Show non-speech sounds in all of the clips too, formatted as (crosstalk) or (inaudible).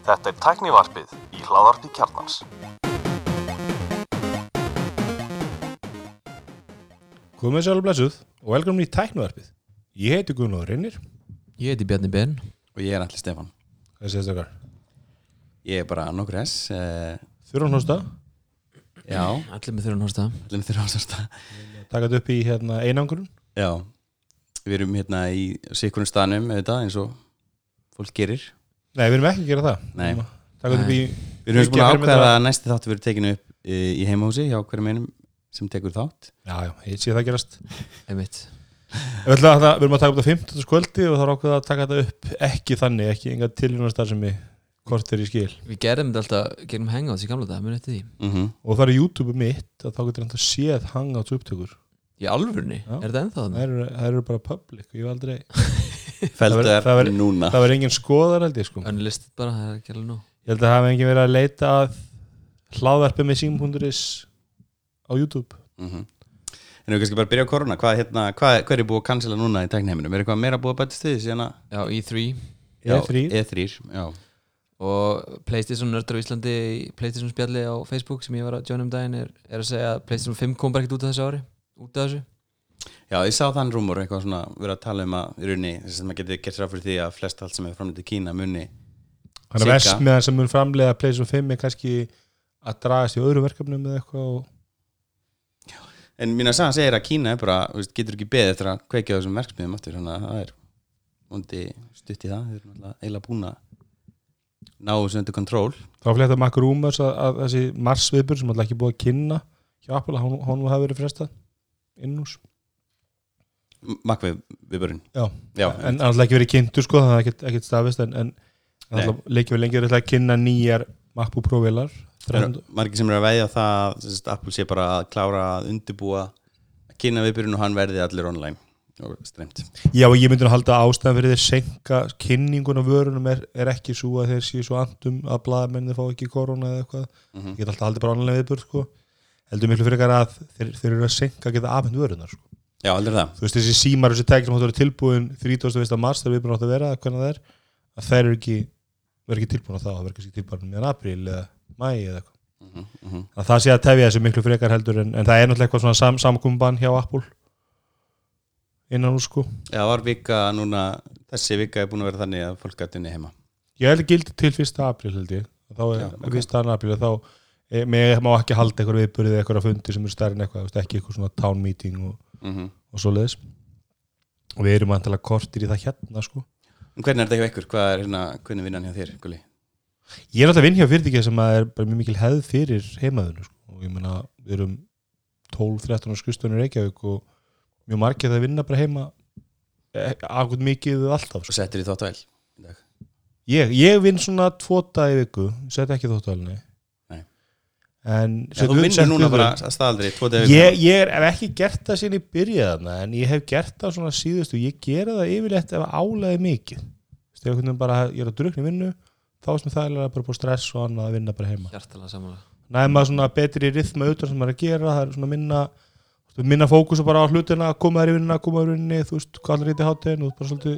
Þetta er tæknivarpið í hláðarpi kjarnans. Komið sér alveg blessuð og velkomin í tæknuvarpið. Ég heiti Guðnóður Reynir. Ég heiti Bjarni Ben og ég er allir Stefan Hvað séðast okkar? ég er bara nokkur S uh, Þurran hósta, já, Allir með þurran hósta allir með taka þetta upp í hérna, einangurinn. já, við erum hérna í sikkurum stanum eins og fólk gerir Nei, við erum ekki að gera það. Nei. Við erum þetta upp í... við erum búin að ákveða að næsti þáttu verið tekinu upp í, í heimahúsi hjá hverjum einum sem tekur þátt Já, já, ég sé það gerast. Einmitt Við við erum að taka upp þetta 15. skvöldi og það er ákveða að taka þetta upp ekki þannig, ekki enga tilhjónastar sem við hvort er í skil. Við gerðum þetta alltaf gegnum hangouts í gamla dag, muni eftir því mm Og það er YouTube mitt að þá getur hann að séð hangouts upptökur. Í alvörunni, Já. er þetta ennþá Það þannig? eru, það eru bara public ég hef aldrei... feldu Það er verður- það verður- núna. Það var engin skoðar held ég sko. Unlisted bara, það er ekki alveg nú Ég held að hafa engin verið að leita að hlaðvarpi með sim.is á YouTube. Mm en við kannski bara byrja á korona hvað, hérna, hvað, hvað er búið að cancela núna í tækniheiminum? Er eitthvað meira búið að bætast við síðan að Já, E3 E3 E3, já og Playstation nördar á Íslandi í Playstation spjalli á Facebook sem ég var að joina um daginn er, er að segja að Playstation 5 kom bara ekkert út af þessu ári út af þessu Já, ég sá þann rúmur eitthvað svona verið að tala um að í rauninni þess að maður getur gert sér fyrir því að flest allt sem er framlítið Kína muni Þannig að Sigga. versmiðan sem mun framlega PlayStation 5 er kannski að dragast í öðru verkefnum eða eitthvað og... En mín að sagða segir að Kína er bara, veist, getur ekki beðið eftir að kveikja þessum verksmiðum aftur þannig að það er vondi stutt í það þeir eru náttúrulega eiginlega búin að ná þessu undir kontról. Þá flétta Mac Rumors að, að þessi Mars viðbur sem alltaf ekki búið að kynna hjá Apple, hún, hún innús Makvið viðbörun Já. Já, en alltaf ekki verið kynntur sko, það er ekkert, ekkert stafist en, en leikið við lengi verið að kynna nýjar MacBook Pro vilar það margir sem eru að veðja á það sagt, Apple sé bara að klára að undirbúa að kynna viðbörun og hann verði allir online og streymt Já, og ég myndi nú halda að ástæðan fyrir þeir senka kynningun á vörunum er, er ekki svo að þeir séu svo andum að blaðmenni fá ekki korona eða eitthvað. Mm ég get alltaf haldið bara annarlega viðbörð sko. heldur miklu fyrir að þeir, þeir eru að senka að geta afhengt vörunar sko. Já, allir það þú veist þessi símar þessi tækir sem að vera tilbúin 31. mars þegar viðbörn áttu að vera hvernig það er að þær eru ekki verður ekki tilbúin á það, það verður ekki tilbúin meðan apríl eða mæ eða eitthvað mm -hmm. að það sé að tefja þessu miklu frekar heldur en, en það er náttúrulega eitthvað svona sam, samkumban hjá Apple innan úr sko Já, var vika núna þessi vika er búin að vera þannig að fólk gæti unni heima ég held gildi til 1. apríl held ég þá er Já, ja, ok. 1. apríl þá e, mig má ekki halda eitthvað viðbörðið eða eitthvað fundi sem eru stærri en eitthvað, ekki eitthvað svona town meeting og, mm og svoleiðis og við erum antalega kortir í það hérna sko hvernig er þetta hjá ykkur? Hvað er hérna, hvernig vinnan hjá þér, Gulli? Ég er náttúrulega vinn hjá fyrirtækja sem að er bara mjög mikil hefð fyrir heimaðinu sko. og ég meina við erum 12-13 skrifstunir Reykjavík og mjög margir það vinna bara heima akkur mikið alltaf Svo sko. settir þið þótt vel í dag ég, ég vinn svona tvo dag í viku set ekki þóttualni Nei. En Já, þú vinnur núna bara að staðaldri ég, ég er, hef ekki gert það síðan í byrjaðana en ég hef gert það svona síðustu. Ég gera það yfirleitt ef álæði mikið. Veginn bara ég er að drukna í vinnu þá er sem það er bara búið stress og annað að vinna bara heima. Næma svona betri rithma auðvitað sem maður er að gera það er svona minna minna fókus bara á hlutina koma þær í vinnuna, koma þær í vinnunni þú veist, hvað allir í hátíðin og bara svolítið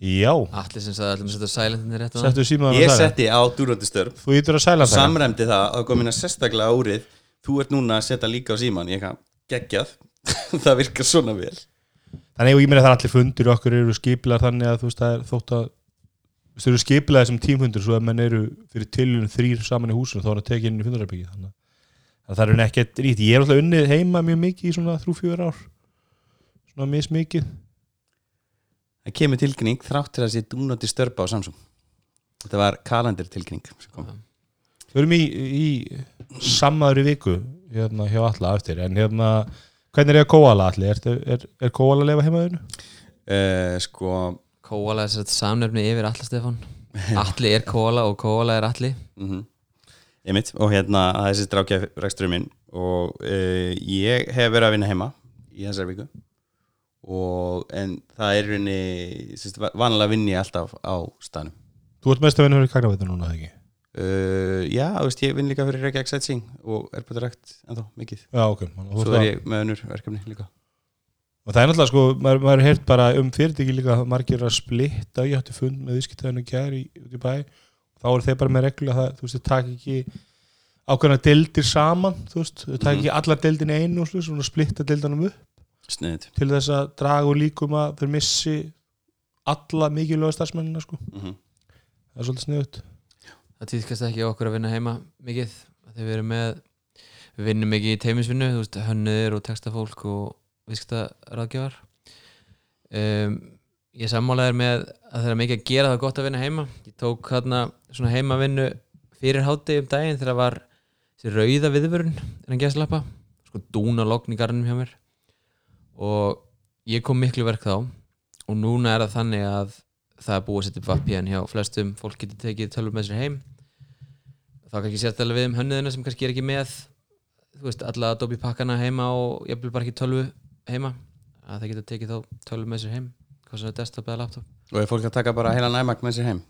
já, Allir sem sagði allir að setja silentinni rétt á settu símaðan Ég setti á dúrandi störf. Þú ítur að það Samræmdi það að komin að sérstaklega árið. Þú ert núna að setja líka á síman Ég kann geggjað. (laughs) Það virkar svona vel. Þannig að ég meina það er allir fundir okkur eru skipilar þannig að þú veist það er þótt að þú eru skipilaði sem tímfundir svo að menn eru fyrir tilunum þrýr saman í húsinu þá er að tekja inn í fundararbyggi þannig að það er ekkert rít ég er alltaf unnið heima mjög mikið í svona þrjú fjör ár. Svona mismikið Það kemur tilkynning þrátt til að sé dúnandi störpa á Samsung. Þetta var kalendir tilkynning sem kom. Við erum í, í sammaður í viku hérna hjá alla eftir. En hérna, hvernig er ég að kóala allir? Er, er, er kóala að lifa heimaðinu? uh, Sko Kóala er sett samnefni yfir Alla Stefán. (laughs) Alli er Kóala og Kóala er Alli mm Einmitt, og hérna að þessi strákja reksturinn minn. Og uh, ég hef verið að vinna heima í þessari viku og en það er rauninni sérst, vanlega vinn ég alltaf á stanum Þú ert mest að vinna fyrir kagnaveitur núna, ekki? uh, Já, veist, ég vinn líka fyrir Reykjavík Sightseeing og er bara rækt ennþá mikið Já, ok. Þú Svo er ég með önnur verkefni líka og það er náttúrulega sko, maður, maður er heyrt bara um fyrirtæki líka að margir að splitta ég átti fund með viðskiptaðinu gær í, út í bæ þá eru þeir bara með reglu að það, þú veist, þau taka ekki ákveðna deildir saman þú veist, þau taka Mhm. ekki allar deildin í einu og svona splitta deildanum upp sniðið. Til þess að draga úr líkum að þeir missi alla mikilvæga starfsmennina sko, mm það er svolítið sniðut það týðkast ekki okkur að vinna heima mikið þegar við erum með við vinnum mikið í teimisvinnu, hönniðir og textafólk og viðskiptaráðgjafar. Um, ég sammálaðir með að það er mikið að gera það gott að vinna heima. Ég tók hérna svona heimavinnu fyrir hátegi um daginn þegar var þessi rauða viðvörun en að geslappa, sko dúna logn í garðinum hjá mér og ég kom miklu verk þá. Og núna er það þannig að það er búið að setja upp VPN hjá flestum. Fólk getur tekið tölvur með sér heim. Þá kannski sérstæðlega við um hönnuðina sem kannski er ekki með þú veist, alla Adobe pakkana heima og ég vil bara ekki tölvu heima. Að það getur tekið þá tölvu með sér heim hvað sem er desktop eða laptop. Og er fólk að taka bara heila næmak með sér heim?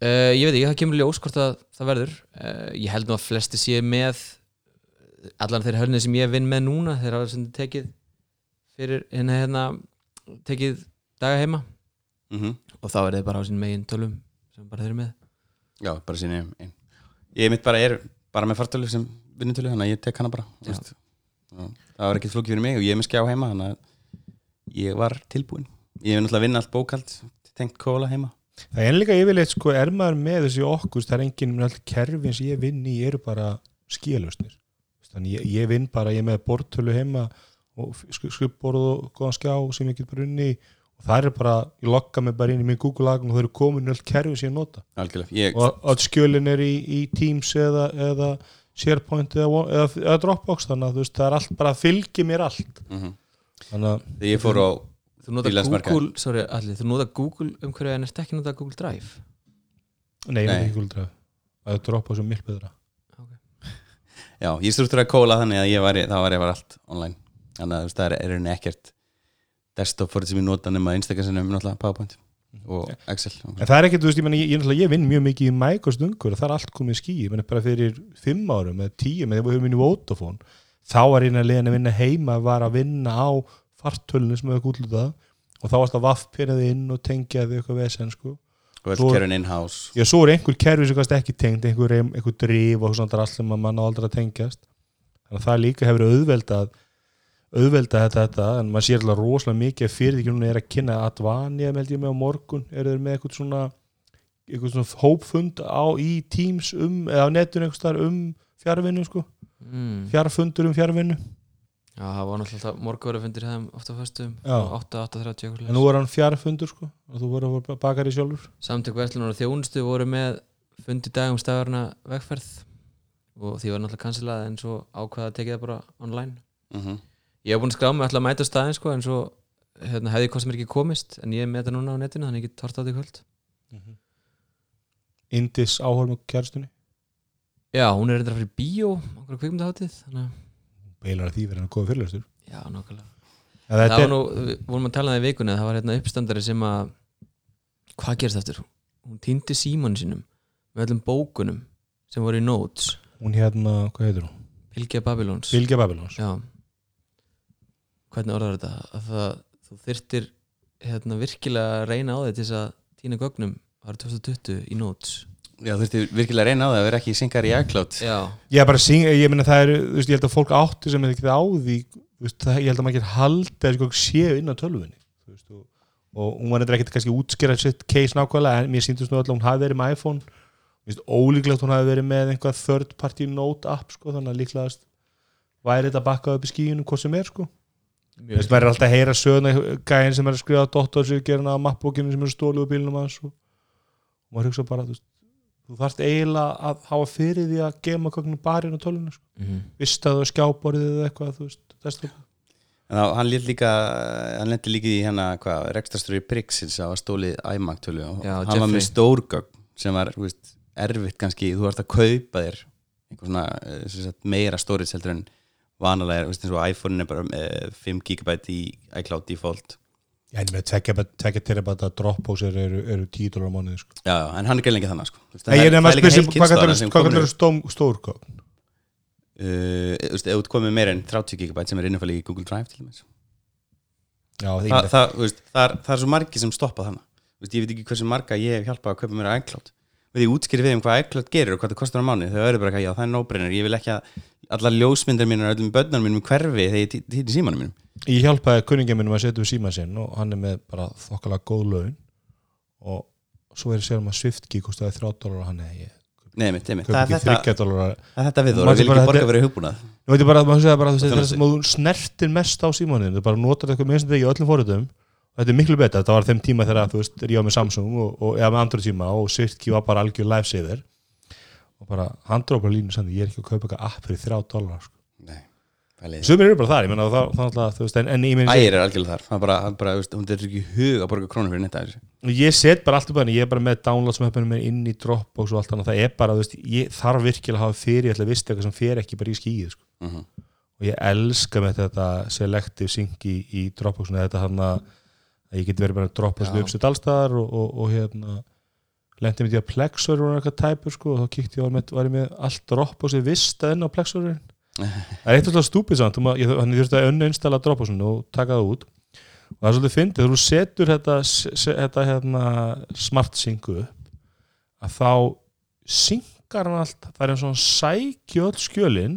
Uh, ég veit ekki, það kemur ljós hvort að það verður. Uh, ég held nú að flesti séu með allan þeir hönnuð sem ég vinn með núna þeir hafa sem tekið fyrir hérna hérna tekið daga heima. Mm og þá er þeir bara á sín megin tölvum sem bara þeir eru með. Já, bara sín einn ég mitt bara er bara með fartölu sem vinnutölu þannig að ég tek hana bara það var ekkert flókið fyrir mig og ég er með skjá heima þannig að ég var tilbúin ég hef náttúrulega vinna allt bókald tengt kóla heima. Það er líka yfirleitt sko, er maður með þessi okkur, það er enginn með allt kerfin sem ég vinn í eru bara skíalösnir. Þannig ég, ég vinn bara, ég er með bortölu heima og skrifborð og góðan skjá sem ég get bara unni í og það er bara, ég lokka mig bara inn í minn Google-agun og það eru komin í allt kerfin sem ég nota. algjörlega ég, Og allt skjölin er í, í Teams eða, eða SharePoint eða, eða, eða Dropbox, þannig að veist, það er allt bara að fylgja mér allt. mm Þannig að, þegar ég fór á Þú nota. Google, sorry, allir, þú nota Google um hverju en ert ekki nota Google Drive nei, ég Nei. veit ekki Google Drive. Það er Dropbox og mjög betra. (laughs) já, ég struktúraði kóla þannig að ég var, það var ég var allt online þannig að það er, er henni ekkert desktop for sem ég nota nema Instagram sinum náttúrulega PowerPoint og Excel En það er ekkert, þú veist, ég, meni, ég, ég, ég vinn mjög mikið í Microsoft umhverju og það er allt komið skí, ég meni bara fyrir fimm árum eða tíu, með því að við höfum inn í Vodafone þá var leiðin að vinna heima var að vinna á fartölunum sem hefur útlutað og þá varst að vaffpinaði inn og tengjaði eitthvað vesen sko. og öll kerfin in-house. Já, svo er einhver kerfi sem kannski ekki tengt einhver, einhver drif og svona að mann á aldrei að tengjast. Þannig að það líka hefur auðveldað auðvelda þetta, þetta en maður sér alltaf rosalega mikið að fyrirtækjum er að kynna held ég með á morgun. Eru þeir með eitthvað svona eitthvað svona hópfund á í Teams um, eða á netun um fjárvinnu sko, mm. fjárfundur um fjárvinnu Já, það var náttúrulega morgóra fundir hefðum ofta föstum Já. 8-8-30 en nú er hann fjárfundur sko og þú voru að baka því sjálfur. Samtök Vestlunar og þjónustu voru með fundi dag um staðarna vegferð og því var náttúrulega kansilað en svo ákvaða að tekið það bara online. Mm Ég hef búin að skrá mig alltaf að mæta á staðin sko en svo hérna, hefði hvað sem er ekki komist en ég er með þetta núna á netinu þannig ég get tort á því kvöld. Indis áhörm og kjærstunni Já, hún er reyndar fyrir bíó okkur kvikmyndaháttið þannig að beilar að því verið að góða fyrirlestur? Já, En Það þetta var nú, við vorum að tala um það í vikunni það var hérna uppstandari sem að hvað gerist eftir? Hún týndi símanu sínum með öllum bókunum sem voru í notes. Hún hérna, hvað heitir hún? Pilgja Babylons. Bilge Babylons. Já Hvernig orðar þetta? Að það, þú þyrtir hérna virkilega að reyna á þetta til þess að týna gögnum. Árið 2020 í notes. Já, veist, virkilega að reyna á það að vera ekki syngar í iCloud. Já, ég bara syng, ég meina það er þú veist, ég held að fólk átti sem er ekki á því þú veist, það, ég held að maður ekki halda þessu hvað séu inn á tölvunni veist, og, og hún var eitthvað ekki kannski útskýra sitt case nákvæmlega en mér síndust nú alltaf að hún hafi verið með iPhone. Ólíklegt að hún hafi verið með einhvað third party note app sko, þannig að líklegast væri þetta bakkað upp í skíunum hvað sem er sko. Þú veist, maður er alltaf að heyra söguna gæðin sem er að skrifa dottorsvíkjörna á mappbókinu sem er stólið úr bílunum hans og, og maður hugsa bara þú, veist, þú þarft eiginlega að hafa fyrir því að gema gögnum bara inn á tölunum sko. Mhm. vistaðu og skjáborðið eða eitthvað þú veist, desktop. en þá, hann lét líka hann lendi líka í hérna hvað, rekstastur í Prixins að stólið iMac tölu og Já, hann var Jeffrey. með stórgögn sem var þú veist, erfitt kannski, þú ert að kaupa þér einhver svona eh, sem sagt, meira storage heldur en vanalega er, þú veist, eins og iPhone er bara með 5 GB í iCloud default. Já, en með tekja terabata Dropbox eru, eru, eru 10 dólar á mánuði sko. já, en hann er gæli ekki þannig sko. Ég er- er nefn að er spyrja sem hvað stóm stórgögn Uh, þú veist, ef þú komið meira en 30 GB sem er innanfæli í Google Drive til dæmis. Já, það, það, það, veist, það, er, það er svo margi sem stoppa þannig veist, ég veit ekki hversu marga ég hef hjálpað að kaupa mér iCloud. Við ég útskýri við um hvað iCloud gerir og hvað það kostar á mánu þau eru bara ekki, já það er nóbreynir ég vil ekki að allar ljósmyndar mínur öllum börnar mínum hverfi þegar ég týtti símanum mínum. Ég hjálpaði kunningin minnum að setja upp síma sinn og hann er með bara þokkalega góð laun og svo er ég að segja um að Swift-key kostaði 3 dólar og hann er ég Nei, mitt, mitt, það ekki er þetta, 30 dólar það er þetta við þú, Manstu vil ekki borga fyrir hugbúnað. Nú veit ég bara, maður segja bara, Og þetta er þjónustu. sem að þú snertir mest á símanin þú bara notar eitthvað sem þetta í öllum fóruðum og þetta er miklu betra, þetta var þeim tíma þegar þú veist, ég var með Samsung og, og eða með Android síma og Swift-key var bara algjör lifesaver og bara, hann dróð bara línu samt ég er ekki að kaupa eitthvað app fyrir 3 dólar sko. Nei, sumir eru bara þar, ég menna það, þú veist, en, en ég meina Ægir er algjörlega þar, er bara, er bara, veist, hún er ekki hug að borga krónu fyrir netta þessu ég set bara allt upp að henni, ég er bara með downloads með henni inn í Dropbox og allt annað, það er bara, þú veist, ég þarf virkilega að hafa fyrir, ég ætla að vista eitthvað sem fer ekki bara í skíið, sko. Mhm. og ég elska með þetta selective sync í, í Dropboxinu, þetta hann að ég get verið bara Dropbox Já. við uppsett allstaðar og, og, og hérna lendi mér því að Plexor var eitthvað tæpur sko, og þá kíkti ég á með, var ég með allt Dropboxið vista inn á Plexorin (laughs) það er eitt alltaf stúpid samt, þú ma- ég- þannig þurfti að unninstalla Dropboxinu og taka það út. Og það er svolítið fyndið, þegar þú setur þetta, þetta hérna, smart syncu upp að þá synkar hann allt það er eins og hann sækja öll skjölin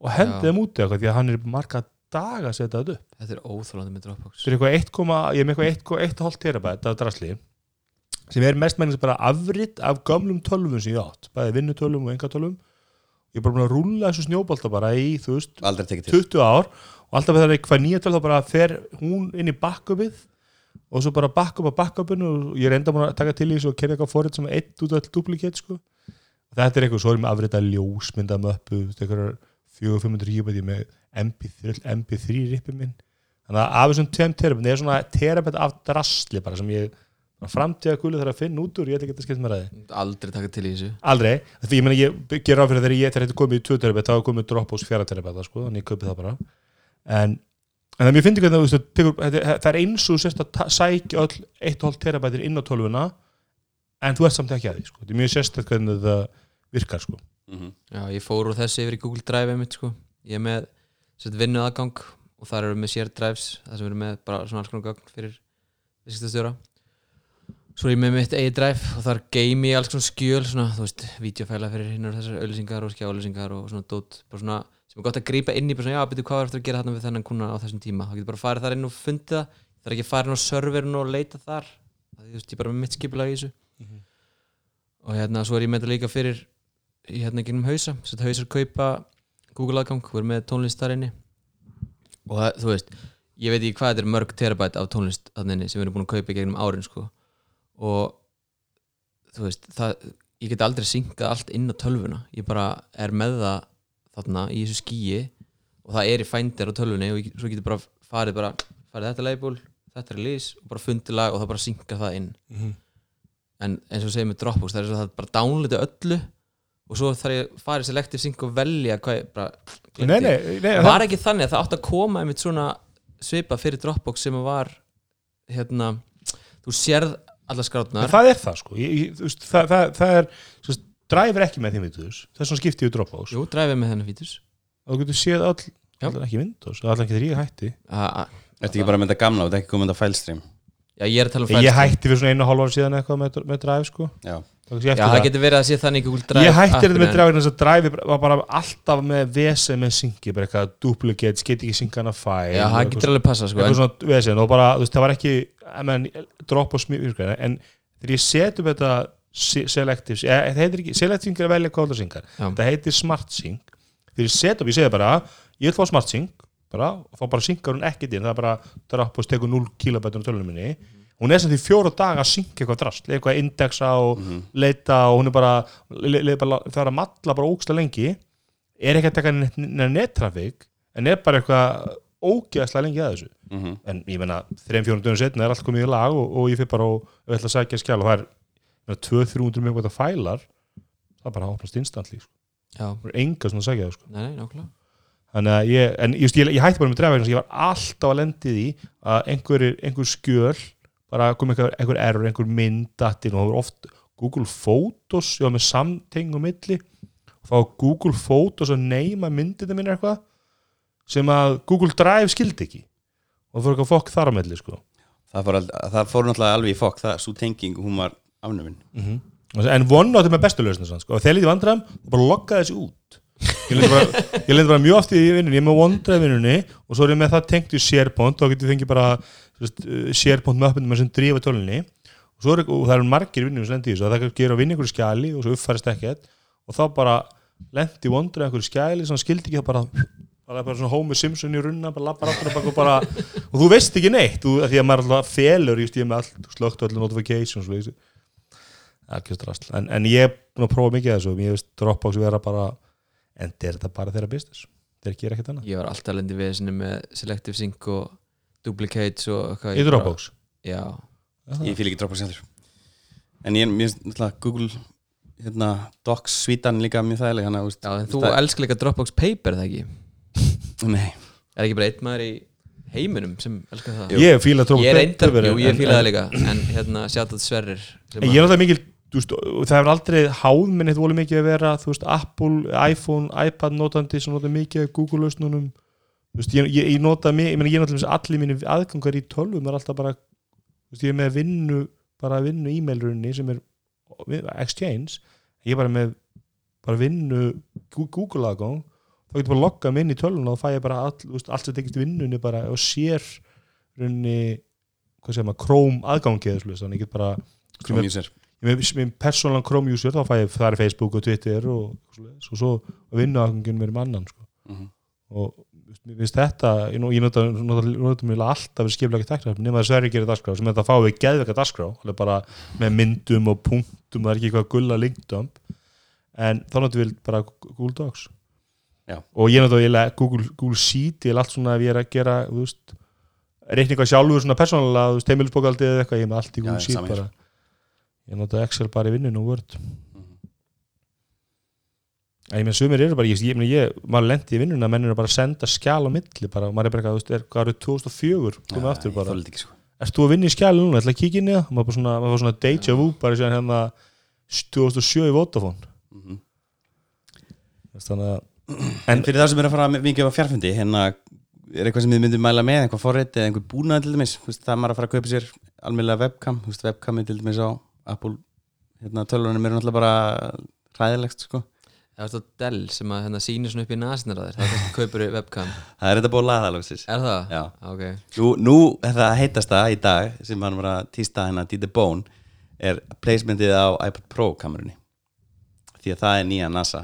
og hendi Já. þeim út eitthvað því að hann er marga daga að setja þetta upp. Þetta er óþólandi með Dropbox. Fyrir eitthvað 1, ég er með eitthvað 1,5 terabæt af drasli sem er mest mennins bara afritt af gömlum tölvum sem ég átt, bæði vinnutölvum og engatölvum ég er bara búin að rúlla þessu snjóbolta bara í, þú veist, Aldrei tekið til. 20 ár og alltaf þegar það er eitthvað nýja töl þá bara fer hún inn í backupið og svo bara backup á backupinu og ég er enda búin að taka til í þessu og kerja eitthvað fórið sem eitt út all duplicate sko. þetta er eitthvað, svo erum við afrita ljósmynda möppu, eitthvað 400-500 gíbæti með MP3, MP3 rippi minn. Þannig að af þessum tveim terabæti er svona terabæti af drasli bara sem ég framtíða gullu þarf að finna út úr, ég ætla ekki að skemmt með ræði Aldrei taka til í þessu Aldrei, því ég meina ég ger á fyrir þegar ég þegar þetta er komið í 2 terabit þá komið Dropbox 4 terabit sko, þannig ég kaupi það bara en, en það mér finnst ekki að það, það er eins og þú sérst að sækja öll 1,5 terabitir inn á tölvuna en þú ert samt ekki að því sko. þetta er mjög sérstætt hvernig það virkar sko. Mhm. Já, ég fór úr þessu yfir í Google Drive mitt sko. Ég er með sett, vinnu aðgang og þar eru með share drives það sem eru með bara svona alls konar gögn fyrir viðskiptastjóra Svo er ég með mitt drive og þar game ég alls konar skjöl svona, þú veist, videofæla fyrir hinnar þessar auðlýsingar og skjáauðlýsingar og svona dót, bara svona, sem er gott að grípa inn í bara svona, já, byrju, hvað er eftir að gera þarna við þennan kuna á þessum tíma, þá getur bara farið þar inn og fundið það. Það er ekki að fara inn á serverin og leita þar það er, þú veist, ég er bara með mitt skipulag í þessu. Og hérna, svo er ég með þetta líka fyrir í hérna gennum hausa svo hausar kaupa Google aðgang við erum með tónlist þar inni. Og það, þú veist, ég veit ekki hvað þetta er mörg terabæt af tónlist þarna inni sem við erum búin að kaupa gegnum árin sko og þú veist, það, ég get aldrei syngað allt inn á tölvuna. Ég bara er með það þarna í þessu skíi og það er í fændir á tölvunni og ég, svo getur bara farið bara, farið þetta label þetta er lýs og bara fundið lag og það bara syngað það inn. En eins og segir með Dropbox það er svo að það bara downloada öllu og svo þarf ég að fara í selective sync og velja hvað ég bara nei, nei, nei, var ekki þannig að það átti að koma einmitt svona svipa fyrir Dropbox sem var hérna, þú sérð alla skrátnar það er það sko. Ég, ég, veist, það, það, það er svo, dræfir ekki með því Windows. Það er svona skiptið í Dropbox. Jú, dræfið með þennan fítus og þú getur séð all, Já. allar ekki Windows. Allar ekki þegar ég hætti. Ertu ekki bara með þetta gamla þetta er ekki komið þetta fælstream já, ég er að tala um ég fælstream. hætti fyrir svona einu og hálf ára síðan eitthvað með, með Drive sko. Já, já, það það. getur verið að sé þannig ég hætti þetta með Drive þess að Drive var bara alltaf með vesen með syngi bara eitthvað duplicates, get ekki syngana en- já, það getur alveg passa sko, vesen bara, veist, það var ekki I mean, drop og smíð sko, en þegar ég set upp þetta se- selective, eða, það heitir ekki selective sync er velja það syngar, það heitir smart sync. Þegar ég set upp, ég segi bara ég vil fá smart sync, bara, og þá bara synkar hún ekkert inn, það er bara drop og tekur 0 kilobætur á tölunum minni hún er sem því fjóra daga að synka eitthvað drast eitthvað að indexa og leita og hún er bara, bara það er að matla bara ógsta lengi. Er ekki að taka nettrafík en er bara eitthvað ógeðslega lengi að þessu. Mhm, en ég meina, þreim fjórum dögum setna er allt komið í lag og, og ég fyrir bara og og ætla að sækja skjál og það er ég meina, 200-300 mjög gott að fælar það er bara að opnast instantly sko. það er enga svona að sækja það sko. nei, nei, þannig að ég, en ég, ég, ég hætti bara með að ég var alltaf að lendi því að einhver, einhver skjöl bara kom einhver, einhver error, einhver myndatinn og það var oft Google Photos ég var með samtengum milli og þá Google Photos að neyma myndinu mín eitthvað sem að Google Drive skildi ekki og það fór eitthvað fokk þar á melli sko. það fór, það fór náttúrulega alveg í fokk það, svo tenging, hún var afnöfin mm en OneNote er með bestu lausnir sko. og þegar lítið vandræðum, þá bara lokka þessi út ég lendi bara, ég bara mjög oft í vinnunni ég er með OneDrive vinnunni og svo er ég með það tengt í SharePoint og þá getur fengið bara með uppbundum sem drífa tölunni. Og, er, og það eru margir vinnur sem lendi í þessu það gerir að vinna einhverju skjali og svo uppfærist ekkert. Og þá bara lendi OneDrive einhverju skjali sem skildi ekki það bara bara, bara svona Homer Simpson í runna bara lappar áttur og bara og þú veist ekki neitt þú, því að maður alltaf felur ég er með allt slögt og allir notifications og en, en ég er búin að prófa mikið af þessu ég veist Dropbox vera bara en er þetta bara þeirra business? Þeir gera ekkert annað. Ég var alltaf lendi við með Selective Sync og Duplicates og eitthvað í Ég Dropbox? Já, ég fíl ekki Dropbox heldur. En ég, mér finnst náttúrulega Google hérna, Docs svítan líka mjög þægileg hana, úst, já en þú elskar líka Dropbox Paper það ekki? Nei, Er ekki bara einn maður í heiminum sem elskar það? Ég fíla Dropbox Ég er reyndar, Paper, jú ég fíla það líka En hérna sjátt að Sverrir ég er náttúrulega mikil veist, það hefur aldrei háð minn eitthvað mikið að vera veist Apple, iPhone, iPad notandi sem nota mikið af Google lausnunum þú veist, ég, ég, ég nota mig, ég meina ég náttúrulega allir mínu aðgangar í tölvum er alltaf bara veist, ég er með vinnu bara vinnu e-mailrunni sem er Exchange, ég er bara með bara vinnu Google aðgang, þá getur bara að logga mig inn í tölvuna og þá fæ ég bara all, veist, allt sem tekist vinnunni bara og sér runni, hvað segir maður, Chrome aðgangið þessu, þannig ég get bara Chrome user ég með, persónulega Chrome user þá fæ ég það er Facebook og Twitter og, og svo vinnu aðgangin mér um annan sko. Mhm. og mér finnst þetta ég, nota, mjög alltaf við skiplega teknar nema þess að Sverri gerir dagskrá sem þetta fá við geðveika alveg bara með myndum og punktum það er ekki eitthvað gulla linkdump en þá notum við bara Google Docs. Já. og ég nota Google, Google Sheet ég er allt svona ef ég er að gera þú veist, reikninga sjálfur svona persónulega þú veist, heimilisbókaldið eða eitthvað ég er með allt í Google já, Sheet bara. Ég nota Excel bara í vinnun og Word ég með sumir eru bara, ég, ég, ég maður lendi í vinnuna, menn eru bara að senda skjál á milli bara, maður er bara eitthvað, þú veist, er, hvað eru 2004 komið Já, aftur bara, sko. ert þú að vinna í skjál núna, ætla að kíkja inn í það, maður bara svona, maður var svona deja vu, bara síðan hérna 2007 í Vodafone. Mhm. Þú veist, þannig að, En fyrir það sem er að fara vingi á fjárfundi hérna er eitthvað sem þið myndir mæla með? Eitthvað forrið eða einhver búnaði til dæmis? Það er maður að fara að kaupa sér almennlega webcam. Webcami til dæmis á Apple hérna, tölunum eru náttúrulega bara hræðilegt sko. Það er þetta Dell sem að hérna, sýnir svona upp í nasinar að þér. Það er kannski kaupur webcam. (laughs) Það er þetta búið að laða alveg Er það? Já. Ok. Nú, nú er það heitast það í dag sem hann var að týsta hérna Didi Bone er placementið á iPad Pro kamerunni. Því að það er nýja NASA.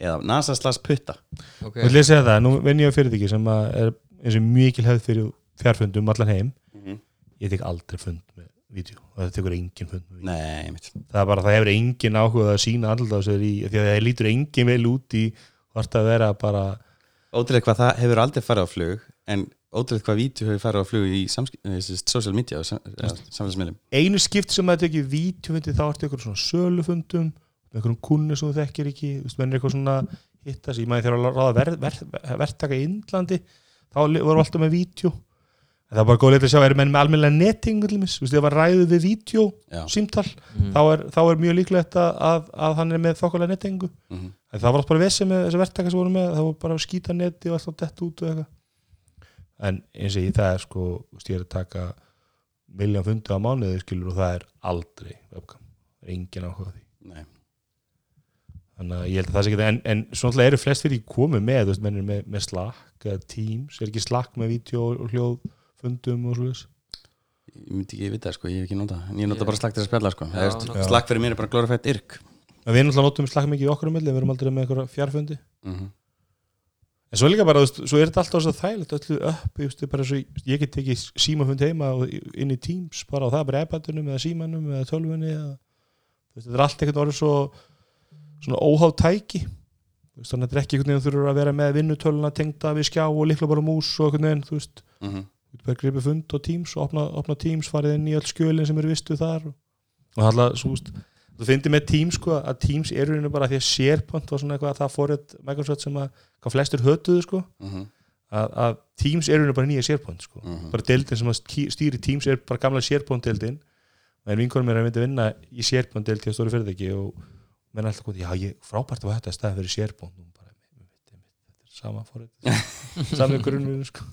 Eða NASA slags putta. Ok. Þú ætla að segja það, nú vinn ég á fyrirtæki sem að er eins og mikil hefð fyrir fjárfundum um allan heim, Mhm. ég tek aldrei fund með vídeo og það tekur engin vídeo. Nei, það er bara, það hefur engin áhuga að sína alltaf sér í, því að það lítur engin vel út í hvort að vera bara Ótrúlega hvað það hefur aldrei farið á flug en ótrúlega hvað vídeo hefur farið á flug í eh, social media og sam, ja, samfélagsmiðlum. Einu skipt sem að tekja vídeofundi þá ertu ykkur svona sölufundum með einhverjum kunni sem þú þekkir ekki þú veist, menn er eitthvað svona hitta sig, ég maður þegar að ráða ver, ver, ver, verktaka í Indlandi þá voru alltaf með vídeo það er bara góð leið að sjá, er menn með almennilega nettingu til þess, þú veist, ef hann ræður við vídeo Já. símtal, Mhm. þá, er, þá er mjög líklegt að, að, að hann er með þokkulega nettingu. Mm en það var alltaf bara vesið með þessi verktaka sem voru með það voru bara að skýta neti og alltaf dett út og eitthvað. En eins og ég það er sko þú veist, ég er að taka miljón fundi á mánuði skilur og það er aldrei webcam, það er engin áhuga því. Nei, þannig að ég held að það sé ekki en, en svona alltaf eru flest fyrir komið með þú veist, menn með, með Slack eða Teams. Er ekki Slack með vídeo og hljóðfundum og svo ég myndi ekki vita sko, ég hef ekki nota en ég nota Ég- bara slagt til að spjalla sko. Já, Það er- slagt fyrir mér er bara glorified yrk en við náttúrulega notum Slack mikið í okkur um milli við erum aldrei með eitthvað fjárfundi mm En svo líka bara, þú veist, svo er þetta alltaf svo þægilegt öllu upp, bara svo, ég get ekki símafund heima og inn í Teams bara og það er bara iPadunum eða símanum eða tölvunni eða, þú veist, þetta er allt einhvern orðið svo svona óháð tæki. Þú veist, þannig að þetta er ekki einhvern veginn þú þurfur að vera með vinnutöluna tengda við skjá og líkla bara mús og einhvern veginn, þú veist, -hmm. Bara gripið fund og Teams og opna, opna Teams, farið inn í öll skjölin sem eru vistu þar og, og er svo, veist, þú finnir með Teams sko að Teams eru bara því að SharePoint var svona eitthvað að það fórið Microsoft sem að hvað flestur hötuðu sko Mhm. að, að Teams eru bara nýja SharePoint sko. Mhm. bara deildin sem að stýri Teams er bara gamla SharePoint deildin en vinkonum er að myndi vinna í SharePoint deild til að stóri fyrirtæki og menn alltaf góð, já ég frábært að þetta er staðið fyrir SharePoint Nú bara, þetta er sama fórið (laughs) sami grunnur sko.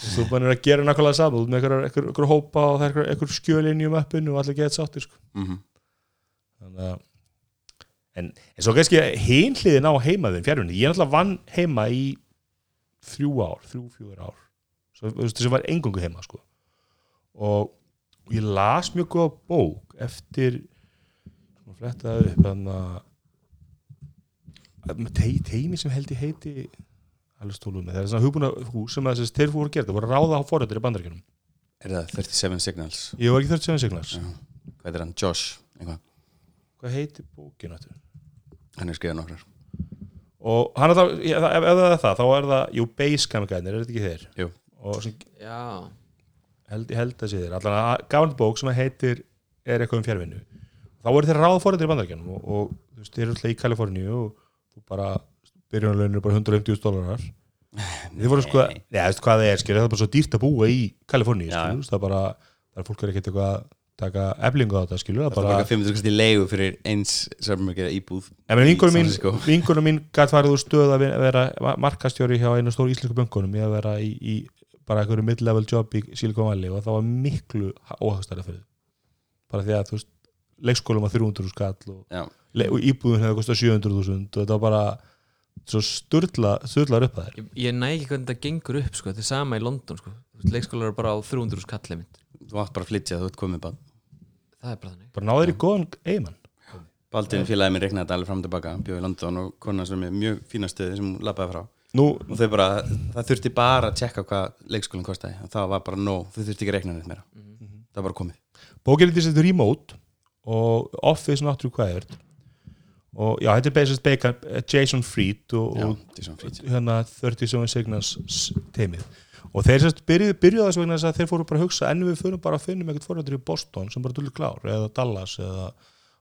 Þú búin að gera nákvæmlega saman út með einhver, einhver, einhver hópa og það er einhver, einhver skjölinni um appinu og allir gett sáttir sko. mm þannig að en, en svo kannski hinliðin á heimaðin fjárvinni, ég er náttúrulega vann heima í þrjú ár, þrjú, fjúður ár svo, þú veist, sem var engungu heima sko. og ég las mjög góða bók eftir svona flettaði upp þannig að te, teimi sem held ég heiti það er svona hugbúna hús sem að þessi þeir fóru að gera, það voru ráða á forrættir í bandaríkjunum Er það 37 Signals? var ekki 37 signals Já. Hvað er hann? Josh? Eitthvað? hvað heitir bókin áttur? Hann er skrifað nokkrar og hann er ég, ef, ef það er það þá er það, jú, Basecamp gæðinir, er þetta ekki þeir? Jú. og sem, Já, held, ég held að sé þeir allan að gafandi bók sem að heitir er eitthvað um fjárvinnu þá voru þeir ráða fórhættir í bandaríkjanum og, og þú veist, þeir eru alltaf í Kaliforníu og þú bara, byrjunarlaunir er bara 150.000 dólarar þið voru sko, neða, veist hvað það er skilur, það er bara svo dýrt að búa í Kaliforníu Já. skilur, það er bara, það er fólk er ekkert eitthvað að taka eflingu á þetta, skilur, það er bara bara 500 kast í leigu fyrir eins sem að gera íbúð vingunum mín, gætt (laughs) farið úr stöð að vera markastjóri hjá einu stór íslensku bönkunum í að vera í, í bara einhverju mid-level job í Silicon Valley og það var miklu óhagstæra fyrir bara því að þú veist leikskólum var 300 skall og, og íbúðun hefði kostað 700.000 og þetta var bara svo sturla, sturlar upp að þér. Ég, ég næ ekki hvernig þetta gengur upp sko. þetta er sama í London sko. Leikskólar eru bara á 300 skall mynd. Þú átt bara að flytja þú ert komið bara það er bara þannig. Bara náður í góðan eigimann Baldin félagið minn reiknaði þetta alveg fram og tilbaka bjóði í London og kona sem er mjög fína stöði sem hún labbaði frá. Nú, og þau bara, það þurfti bara að tjekka hvað leikskólinn kostaði. Og það var bara nóg, þau þurfti ekki að reikna neitt meira. Það var bara komið. Bókinn er þetta remote og Office not required og já, þetta er basically Bacon, Jason Fried og, Já, og frít hérna 37 Signals teimið og þeir sérst byrjuðu byrjuðu þess vegna þess að þeir fóru bara að hugsa en við fyrir bara að finnum eitthvað fórhættur í Boston sem bara dullu klár eða Dallas eða,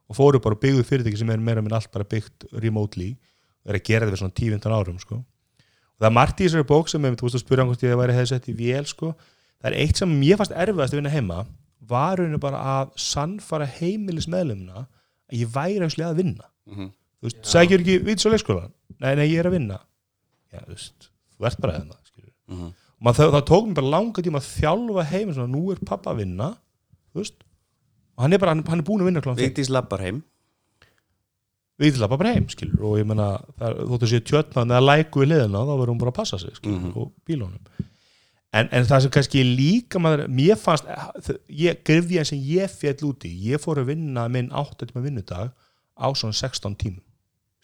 og fóru bara og byggðu fyrirtæki sem er meira minn allt bara byggt remotely og er að gera þetta við svona 10-15 árum sko. og það er margt í þessari bók sem þú veist að spyrja hvort ég væri hefði sett í vél sko. það er eitt sem mér fannst erfiðast að vinna heima var rauninu bara að sannfara heimilis meðlumna að ég væri actually að vinna Mhm. þú veist, sækjur ekki vits og leikskólan nei, nei, ég er að vinna já, þú veist, þú ert bara að vinna skilur. Mhm. og það, það tók mér bara langa tíma að þjálfa heim svona, nú er pappa að vinna þú veist, og hann er bara, hann, hann er búin að vinna klán fyrir, Vigdís labbar heim til að bara heim skilur, og ég menna, þóttu að sé tjötna eða læku í liðina, þá verður hún bara að passa sig skilur, Mhm. og bílónum en, en það sem kannski líka maður, mér fannst, grifja sem ég fjall úti, ég fór að vinna minn 8 tíma vinnudag á svona 16 tímum.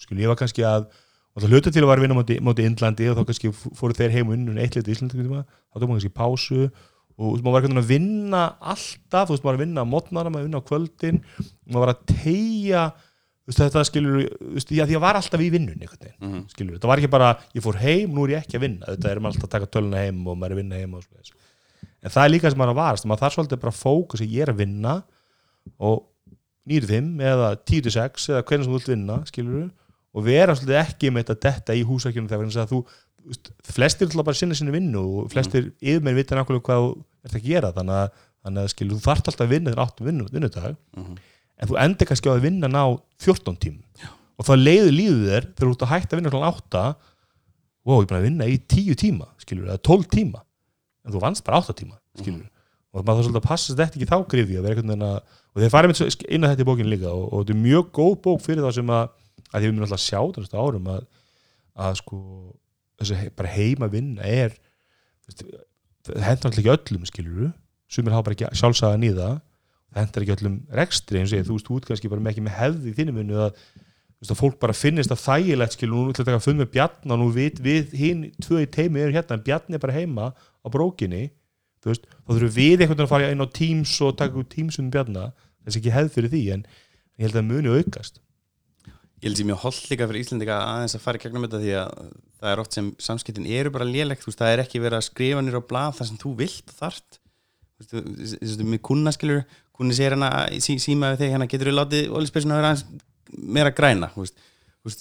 Skilur, ég var kannski að og það hluta til að vera að vinna móti, móti Indlandi og þá kannski fóru þeir heim og unnum eitt lit í Íslandi þá tók maður kannski pásu og veist, maður var veginn að vinna alltaf, þú veist, maður var að vinna á mótnara maður var að vinna á kvöldin, maður var að tegja þetta skilur því að var alltaf í vinnun veginn Mhm. skilur, þetta var ekki bara, ég fór heim nú er ég ekki að vinna, þetta er maður alltaf að taka töluna heim og maður er að vinna heim en það er líka sem maður er að varast, maður þarf svolítið bara að fókus ég er að vinna og 9-5 eða 10-6 eða hvernig sem þú vilt vinna, skilur og vera svolítið ekki með þetta detta í húsækjunum þegar að þú, flestir ætla bara að sinna sinni vinnu og flestir mm. yfirmenn vita nákvæmlega hvað þú ert að gera þannig að, þannig að skilur, þú þarft alltaf að vinna en þú endur kannski á að vinna ná 14 tím Já. og þá leiður líður þér þegar þú ert að hætta að vinna kl. 8 wow, ég er búin að vinna í 10 tíma skilur, eða 12 tíma. En þú vannst bara 8 tíma skilur og maður þá svolítið að passa þetta ekki þá grifja vera einhvern veginn að, og þeir farið með inn að þetta í bókinu líka og, og þetta er mjög góð bók fyrir þá sem að, að því við munum alltaf sjá þetta árum að, að sko þessi bara heima vinna er það hendur alltaf ekki öllum skilur sumir hafa bara ekki sjálfsagan í það það hendur ekki öllum rekstri eins og ég, þú veist, þú ert kannski bara með ekki með hefði í þínum vinnu að, að fólk bara finnist það þægilegt skilur, nú ætla taka að fund með Bjarn og nú við, við hinn tvö í teimi eru hérna en Bjarn er bara heima á brókinni þú veist, þá þurfum við einhvern veginn að fara inn á Teams og taka út Teams um Bjarna þess ekki hefð fyrir því en ég held að muni aukast. Ég held sem mjög holl líka fyrir Íslandika aðeins að fara í gegnum þetta því að það er oft sem samskiptin eru bara lélegt, þú veist, það er ekki verið að skrifa nýra á blað þar sem þú vilt þart þú veist, þú veist, með kuna skilur kunni sér hana, sí, símaði þig hérna getur við látið olispeysuna vera aðeins meira græna, veist,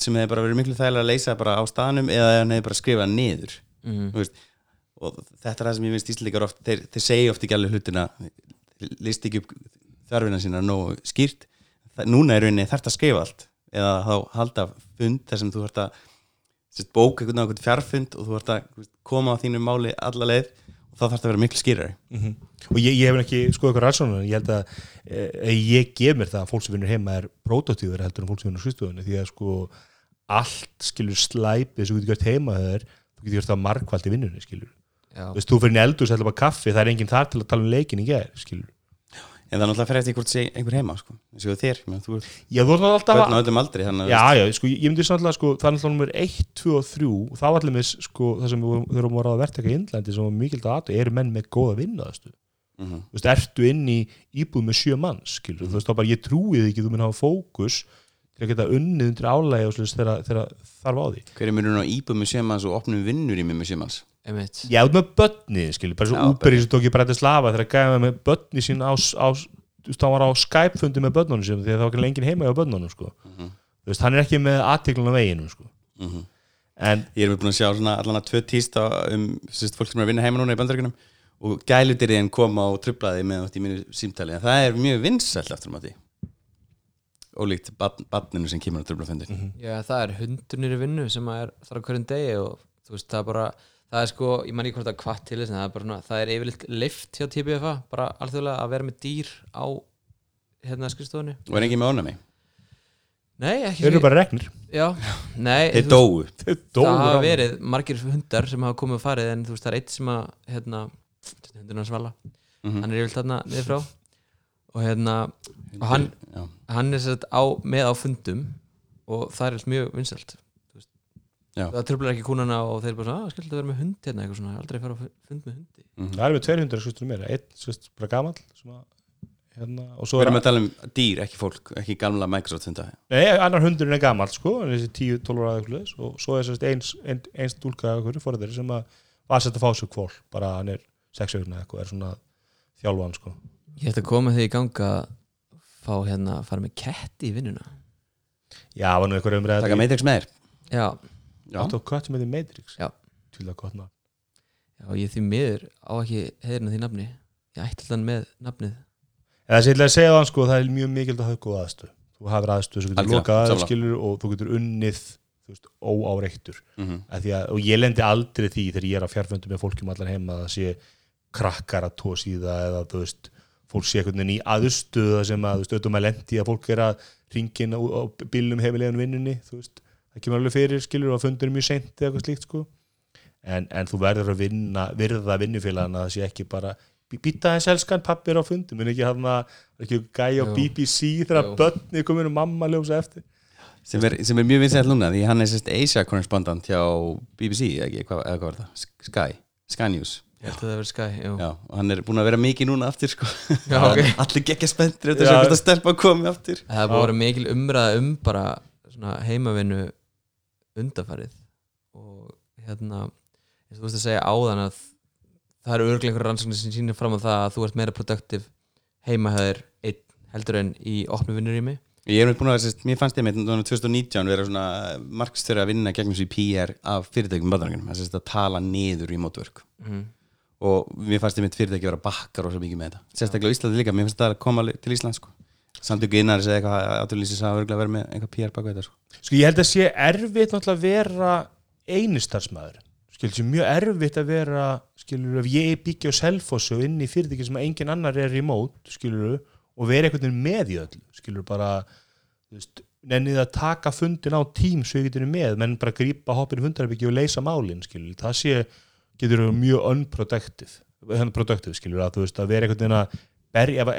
sem hefur bara verið miklu þægilega að leysa bara á staðnum eða hann hefur bara skrifað niður mm. veist, og þetta er það sem ég finnst Íslandikar oft, þeir, þeir segja oft ekki alveg hlutina list ekki upp þarfina sína nógu skýrt. Það, núna er rauninni þarft að skrifa allt eða þá halda fund þar sem þú þarft að bóka einhvern veginn fjarfund og þú þarft að koma á þínu máli alla leið það þarf að vera miklu skýrari. Mhm. og ég, ég hef ekki skoðað eitthvað rannsóknar en ég held að e, ég gef mér það að fólk sem vinnur heima er prototífur heldur en fólk sem vinnur á skrifstofunni því að sko allt skilur slæpið sem þú getur gert heima þeir þú getur gert það margfald í vinnunni skilur. Já, þú veist, þú fyrir inn í eldur, sætla bara kaffi það er enginn þar til að tala um leikin í gær skilur en það er náttúrulega fyrir eftir hvort sé einhver heima sko. eins og þér, meina, þú er börn á öllum aldri þannig að Já, já, sko, ég myndi sannlega, sko, það er náttúrulega nummer 1, 2 og 3 og þá allir með, sko, það sem við vorum- að ráða verktaka í Indlandi sem var mikilvægt að aðtöð, eru menn með góða vinna, þú Mhm. þú veist, ertu inn í íbúð með sjö manns, skilur, þú veist, þá bara ég trúi því ekki, þú mun hafa fókus til að geta unnið undir slúst þegar, þarf á því. hver er mjög á íbúð með sjömanns og opnum vinnur í mig með sjömanns einmitt Já, út með börni, skilur, bara svo Uber sem tók ég bara til slafa þegar gæði með börni sín á, á þú veist, hann var á Skype-fundi með börnunum sín því að það var ekki lengið heima hjá börnunum, sko. Mhm. Þú veist, hann er ekki með aðteklun á veginum, sko. Mhm. En ég er búin að sjá svona allan að tvö tíst á, um sérst, fólk sem er að vinna heima núna í bandaríkunum og gæludiriðin kom á trublaði með átt í mínu símtali en það er mjög vinsælt aftur að því ólíkt barn, barninu sem kemur á trublafundin mm Já, það er hundunir í vinnu sem að er þar á hverjum degi og þú veist, það er bara það er sko, ég man ekki hvort er kvart til þess en það er bara, svona, það er yfirleitt lift hjá TBFA bara alþjóðlega að vera með dýr á hérna skrifstofunni. Og er ekki með ónami Nei, ekki. Þeir eru bara regnir. Já, nei, þeir dóu. Það dóu hafa verið margir hundar sem hafa komið og farið en þú veist, það er eitt sem að hérna, hundurinn að svala Mhm. hann er yfirleitt þarna niður frá. Og hérna, og hann hann er sett á, með á fundum og það er mjög veist. Já. það tröflar ekki kúnana og þeir bara svona, að skilta að vera með hund hérna eitthvað svona, aldrei fara á fund með hundi Mhm. Það er með 200 skustur meira, einn skust bara gamall svona, hérna, og svo Við er erum að tala um dýr, ekki fólk, ekki gamla Microsoft funda nei, annar hundurinn er gamall sko, er þessi 10-12 ára eitthvað og svo er sérst eins, ein, eins dúlka fóræðir sem að var sett að fá sig kvól, bara hann er 6 aukna eitthvað, er svona þjálfan sko. ég ætti að koma því í ganga að fá hérna að fara með ketti í vinnuna Já, var nú eitthvað umræð Með Áttu á kött sem heitir Matrix. Já. Tvílega gott nafn. Já ég því miður á ekki heiðina því nafni. Ég ætti alltaf með nafnið. Eða ég ætla að segja það sko, það er mjög mikilvægt að hafa góð aðstöð Þú hafur aðstöð sem getur lokað aðeins sammála. skilur og þú getur unnið óáreiktur að að, og ég lendi aldrei því þegar ég er að fjárföndu með fólkjum allar heima að það sé krakkar að tós í það eða þú veist, fólk sé einhvern veginn í aðstöða sem að, auðvitað maður lendi að fólk er að ringin á, á bílum hefilegan vinnunni, þú veist, það kemur alveg fyrir skilur og fundur mjög seint eða eitthvað slíkt sko en, en þú verður að vinna virða vinnufélagana að það sé ekki bara býta þess elskan pappir á fundum en ekki hann að ekki gæja á. BBC þegar börni komin og mamma ljósa eftir sem, er, sem er mjög vinsælt núna því hann er sérst Asia correspondent hjá BBC, ekki, hvað, eða hvað var það? Sky, Sky News að jú. Já, og hann er búin að vera mikið núna aftur sko. Já, ok. (laughs) Allir geggja spenntir eftir þess að stelpa komi aftur það er að vera mikil umræða um bara svona heimavinnu undafarið og hérna eins og þú veist að segja áðan að það eru örglega einhverja rannsóknir sem sýnir fram á það að þú ert meira produktiv heimahæður einn heldur en í opnu vinnurými Ég er búin að mér fannst ég með 2019 vera svona margstöru að vinna gegnum svo í PR af fyrirtækjum bandarangunum, að tala niður í mótverk mm. og mér fannst ég með fyrirtæki vera bakkar og svo mikið með þetta sérstaklega á Íslandi líka, mér finnst það að koma til Ísland sko. Samtöku innar eða eitthvað aðurlýsis að örgulega vera með eitthvað PR baka þetta sko. Sko ég held að sé erfitt náttúrulega að vera einistarsmaður skilur sé mjög erfitt að vera skilur ef ég byggja á selfossu inn í fyrirtæki sem engin annar er remote skilur og vera einhvern veginn með í öll skilur bara nennið að taka fundin á tím svo ég getur með, menn bara grípa hoppin í fundarbyggja og leysa málin skilur það sé, getur mjög unproductive unproductive skilur að þú veist að vera einhvern veginn að berja ef, að-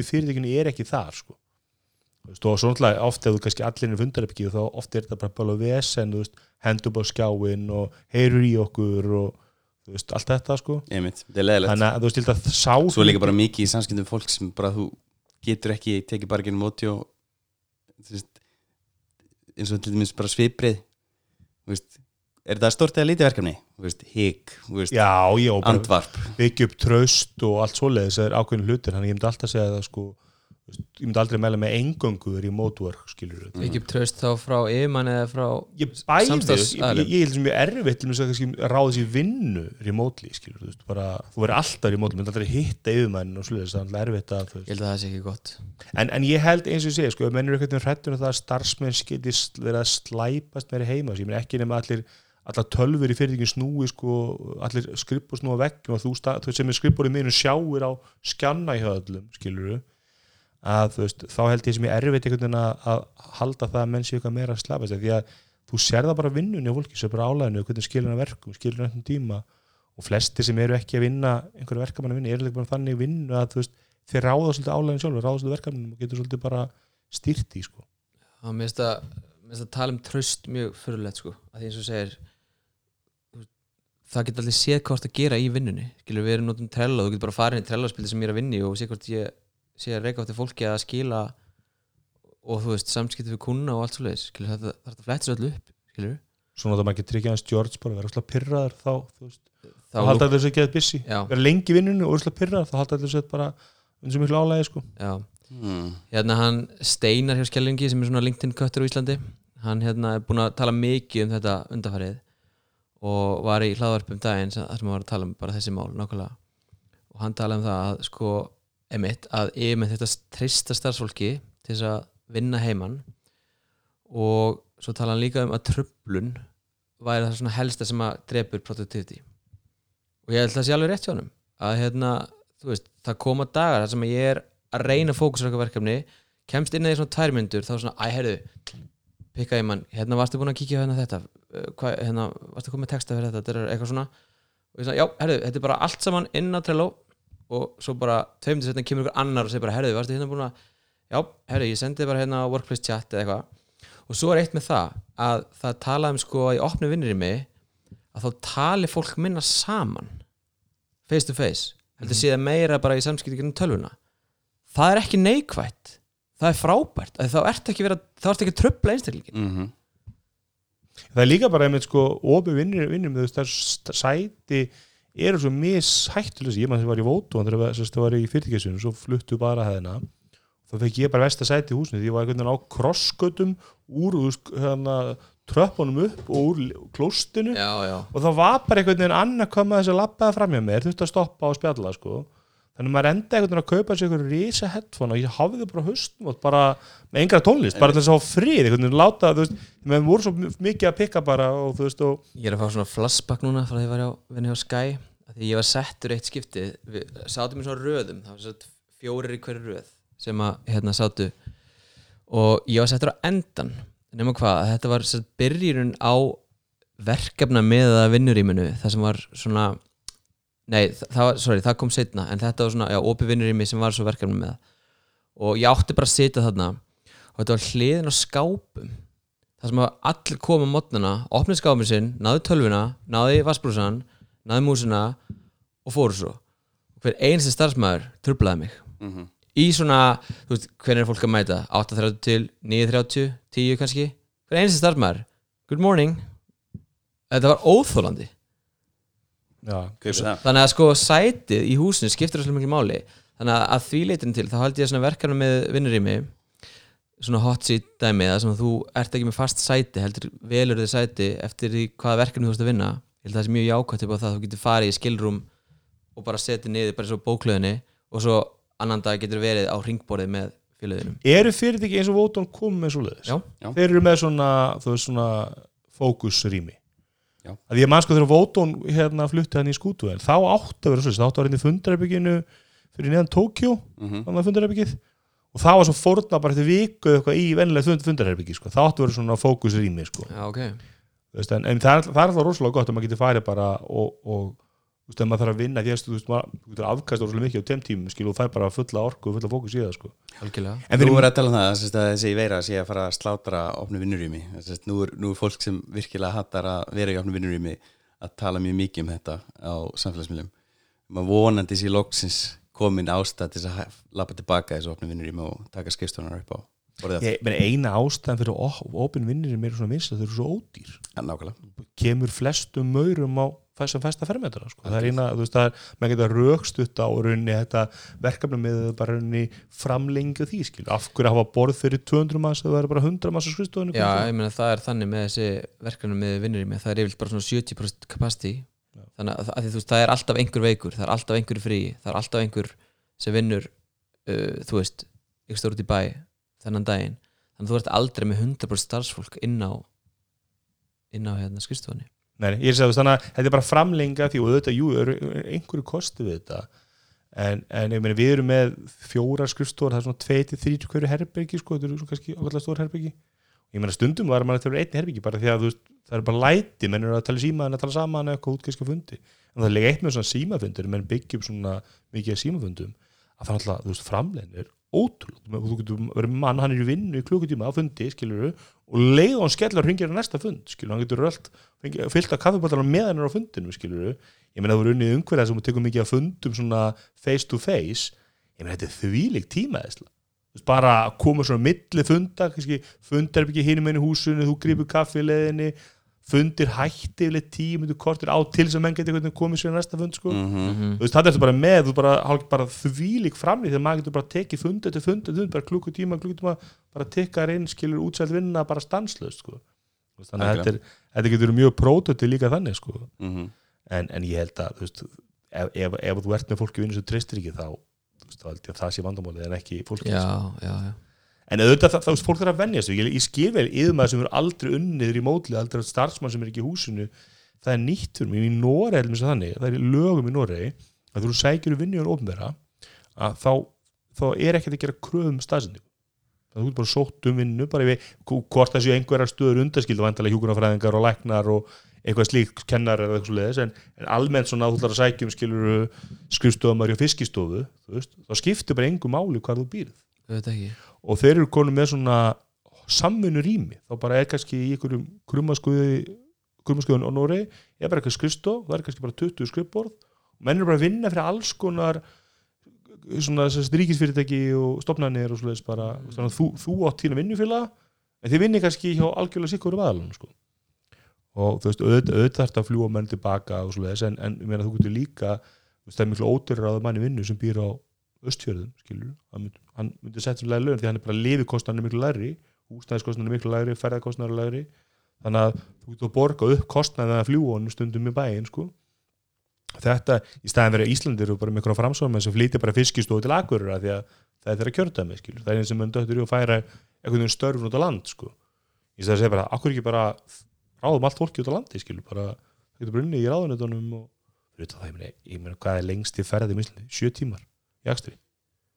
í fyrirtækinu er ekki þar sko. Og svo náttúrulega oft ef þú kannski allir er fundarbyggju þá oft er þetta bara bara vesen, hendur upp á skjáin og heyrur í okkur og veist, allt þetta sko. Einmitt, þannig að þú til að sá Svo er líka bara mikið í samskiptum fólk sem bara þú getur ekki tekið bara genið móti og veist, eins og til dæmis bara sviprið er það stort eða lítið verkefni Þú þú bara andvarp. byggja upp traust og allt svoleiðis er ákveðin hlutir, að ég myndi alltaf segja það sko, þú veist, ég myndi aldrei meðla með engöngu er í mótwork, skilur við ekki upp tröst þá frá yfirmann eða frá ég bæði, ég, held sem ég er erfitt til að ráða sér vinnu remotely, skilur, þú bara þú verður alltaf remotely, myndi aldrei hitta yfirmenn og sluðis, það er erfitt að, þú ég held að það sé ekki gott. En, en ég held eins og segi, sko, ef menn eru eitthvað að að allar tölfur í fyrirtækjum snúi sko, allir skrippur snúa veggjum og þú, þú sem er skrippur í miðinu sjáir á skjanna í höðlum skilur að þú veist, þá held ég sem ég erfitt einhvern veginn að, að halda það að menn sé eitthvað meira að slafa sig því að þú sér það bara vinnunni á fólki, sér bara álæðinu hvernig skilur hann verkum, skilur hann tíma og flestir sem eru ekki að vinna einhverju verkamann að vinna, eru líka bara þannig vinnu að þú veist, þeir ráða svolítið álæðin sjálfur ráða svolítið verkefnum og getur svolítið bara stýrt í sko. Það mér finnst að, að tala um tröst mjög fyrirlegt sko, að því eins og segir það getur allir séð hvort að gera í vinnunni. Skilur við erum notum trello, þú getur bara farin í trello-spildi sem ég er að vinni og sé hvort ég sé að reyka átti fólki að skila og þú veist, samskipti við kuna og allt svo leiðis, skilur þetta, þetta flettir öllu upp skilur svona það maður ekki tryggja hans George bara vera svolítið pyrraður þá, þú veist, þá halda allir ekki að busy. Já, vera lengi í vinnunni og svolítið pyrraður þá halda allir þessu bara eins og miklu álægi sko. já, hmm. hérna hann Steinar hjá Skellingi sem er svona LinkedIn köttur á Íslandi hann hérna er búin að tala mikið um þetta undarfarið og var í hlaðvarp um daginn þar sem hann var að tala um bara þessi mál nákvæmlega. Og hann talaði um það að sko emitt að emitt þetta trista starfsfólki til þess að vinna heiman. Og svo talaði hann líka um að tröflun væri það svona helsta sem að drepur productivity og ég held að það sé alveg rétt hjá honum að hérna, þú veist, það koma dagar þar sem að ég er að reyna að fókusra eitthvað verkefni kemst inn í svona tvær myndur þá svona, æ, heyrðu pikka ég mann, hérna varstu búin að kíkja á hérna þetta hvað, hérna, varstu komið texta fyrir þetta? Þetta er eitthvað svona og ég svona, já, heyrðu, þetta er bara allt saman inn á Trello og svo bara tveimur til setna kemur ykkur annar og segir bara, heyrðu, varstu hérna búin að já, heyrðu, ég sendi bara hérna workplace chat eða eitthvað. Og svo er eitt með það að það talaði um sko í opnu vinnir í mig að þá tali fólk minna saman face to face heldur sé það meira bara í samskipti gennum tölvuna. Það er ekki neikvætt. Það er frábært, að þá ert ekki vera þá ert ekki að tröfla einstaklingin Mm það er líka bara einmitt sko opi vinnir, vinnir með þess að sæti eru svo mishættulegs ég maður sem var í Vótu það var- í fyrirtækisinu svo fluttu bara hæðina. Þá fekk ég bara versta sæti í húsinu því ég var einhvern veginn á krossgötum úr hérna, tröppunum upp og úr klóstinu. Já, já, og það var bara einhvern veginn annað koma þess að lappaði fram hjá mér, þurfti að stoppa og spjalla sko. Þannig að maður enda einhvern veginn að kaupa sér einhverju rísa headphone og ég hafði bara haustum bara með engra tónlist, bara þess að fá frið einhvern veginn láta, þú veist, við vorum svo mikið að pikka bara og þú veist og ég er að fá svona flashback núna frá því að ég var á vinni hjá Sky því ég var settur eitt skipti við sátum í svona röðum það var svona fjórir í hverju röð sem að hérna sátu og ég var settur á endan nema hvað, að þetta var sett byrjirun á verkefna með að vinnurýminu það sem var svona nei, þa- það var, sorry, það kom setna en þetta var svona, já, opið vinnurými sem var svo verkefna með. Og ég átti bara að sitja þarna og þetta var hliðin á skápum það sem að allir koma mótnana opnið skápin sinn, náði tölvuna náði vassbrúsan, náði músina og fóru svo. Hver einasti starfsmæður trublaði mig. -hmm. í svona, þú veist, hvernig er fólk að mæta? 8.30 til 9.30 10 kannski, hver einasti starfsmæður good morning. Þetta var óþólandi það þannig að sko sætið í húsinu skiptir þesslega miklu máli. Þannig að, að því leitin til þá held ég að verkefna með vinnurými svona hot seat dæmi það sem að þú ert ekki með fast sæti heldur velur þið sæti eftir því hvaða verkefni þú ert að vinna. Ég held að það sé mjög jákvæmt upp á það að þú getur farið í skilrúm og bara setið niður bara svo bóklöðinni og svo annan dag getur verið á ringborðið með félöðinum eru fyrirtæki eins og Vóton komið með svo leiðis Já. Já. þeir eru með svona, svona fókusrými Já. að ég man sko þegar Vóton hérna flutti hann í skútu þá átti að vera svo, þá átti að vera inn í fundarherbygginu fyrir neðan Tókjó að fundarherbyggið og það var svo fórna bara eftir viku eða eitthvað í fund, fundarherbyggi sko. það átti að vera svona fókusrými sko. Já, ok Þú veist, en, en það, er, það er alltaf rosalega gott að maður getur farið bara og, og þú veist, ef maður þarf að vinna því að þú veist, maður þú getur afkast rosalega mikið á tveim tímum skil, og fær bara fulla orku og fulla fókus í það sko. Algjörlega. En fyrir, er að tala um það að þessi veira sé að fara að slátra opnu vinnurými. Nú, er, nú er fólk sem virkilega hattar að vera í opnu vinnurými að tala mjög mikið um þetta á samfélagsmiðlum. Maður vonandi sér loksins komin ástæð til að lappa tilbaka þessu opnu vinnurými og taka skrifstofunar upp á ég, eina ástæðan fyrir opin vinnir er meira svona minnst að þau eru svo ódýr. Nákvæmlega. Kemur flestum maurum á þess að festa fermetra sko. það er eina, þú veist, það er, maður getur rökstutt á runni þetta verkefni með bara runni framlengju því skil, af hverju að hafa borð fyrir 200 manns eða það er bara 100 manns á skrifstofunni? Já, ég meina það er þannig með þessi verkefni með vinnur í mig, það er yfirleitt bara svona 70% capacity. Þannig að, að því, þú veist, það er alltaf einhver veikur, það er alltaf einhver frí það er alltaf einhver sem vinnur uh, þú veist, ykkur stór út í bæ þennan daginn, þannig að þú ert aldrei með 100% starfsfólk inn á inn á hérna skrifstofunni. Nei, ég er að þannig að þetta er bara framlenga því og auðvitað, jú, eru einhverju kosti við þetta. En, en meina, við erum með fjóra skrifstór, það er svona 2-3 hverju herbergi, sko, þetta eru svona kannski ákveðlega stór herbergi. Ég meina, stundum var maður að vera einn herbergi bara því að, veist, það er bara læti menn eru að tala símaðan, að tala saman eitthvað útgæska fundi. En það er líka eitt með svona símafundur menn byggja upp svona mikið af símafundum að það er alltaf, þú veist, framlegin er ótrúlega, þú getur verið mann hann er í vinnu í klukkutíma á fundi, skilur og leið og hann skellar hringir á næsta fund skilur, hann getur öll fyllt af kaffibóttalar með hann á fundinu, skilur ég meina það voru unnið umhverja sem tekur mikið af fundum svona face to face. Ég meina þetta er þvílig tíma þess bara koma svona milli funda fundar ekki hinn með henni húsinu þú grýpur kaffileðinni fundir hætti yfirleitt tíu myndu kortir á til sem menn getur komið sér næsta fund sko. mm -hmm. Mhm. þú veist, það er þetta bara með þú bara, hálf bara þvílík framlýð þegar maður getur bara tekið fundi eftir fundi eftir fundi, bara klukkutíma, klukkutíma bara tikkar inn, skilur útsælt vinna bara stanslöst sko. Þú veist, þannig að þetta, er, þetta getur mjög prótoti líka þannig sko. Mhm. en, en ég held að þú veist, ef, ef, ef þú ert með fólki vinnu sem treystir ekki þá þú veist, þá held ég að það sé vandamálið en ekki fólki já, sko. já, já en auðvitað það, það, fólk þarf að venja sig. Ég, ég skil vel yfir sem eru aldrei unniður í mótlið aldrei starfsmann sem er ekki í húsinu. Það er nýtt fyrir mig, í er þannig, það er lögum í Nóri að þú sækir vinnu og ofnbera að þá, þá er ekkert að gera kröðum staðsendingu það er bara sótt um vinnu bara við, hvort þessu einhverjar stöður undaskild og vandalega hjúkunarfræðingar og læknar og eitthvað slíkt kennar eða eitthvað leiðis en, en almennt svona þú ætlar að sækjum skilur skrifstofamari og fiskistofu þú veist, þá skiptir bara engu máli hvar þú býrð og þeir eru konum með svona samvinnu rými þá bara er kannski í einhverjum krummaskuðun og Nóri er bara eitthvað skrifstof, það er kannski bara 20 skrifborð. Og menn eru bara að vinna fyrir alls konar svona ríkisfyrirtæki og stopnarnir og svoleiðis bara. Að þú, þú átt þína vinnufélag en þið vinnir kannski hjá algjörlega sikkur um aðalunum sko. og þú veist, auðvitað, auðvitað þarf að fljúa menn tilbaka og svoleiðis en, en ég meina þú getur líka það er miklu ódurra að manni vinnu sem býr á östfjörðum, skilur myndi, hann myndi sem læri lögn því hann er bara lifikostanir miklu læri, húsnæðiskostanir miklu læri ferðarkostanir læri þannig að þú getur að borga upp kostnaðið að fljúa honum stundum í bæinn sko þetta, í staðin verið Íslandir og bara með einhverjum framsóðum sem flýtir bara fiskistofu til akkurur því að það er þeirra kjördæmi skilur. það er eins sem mann döttur í að færa einhvern veginn störfun út á land sko. í staðin að segja bara, akkur ekki bara ráðum allt fólki út á landi skilur. bara, getur brunni í ráðunetunum og fyrir það, ég meina, hvað er lengst í ferðið sjö tímar í akstri,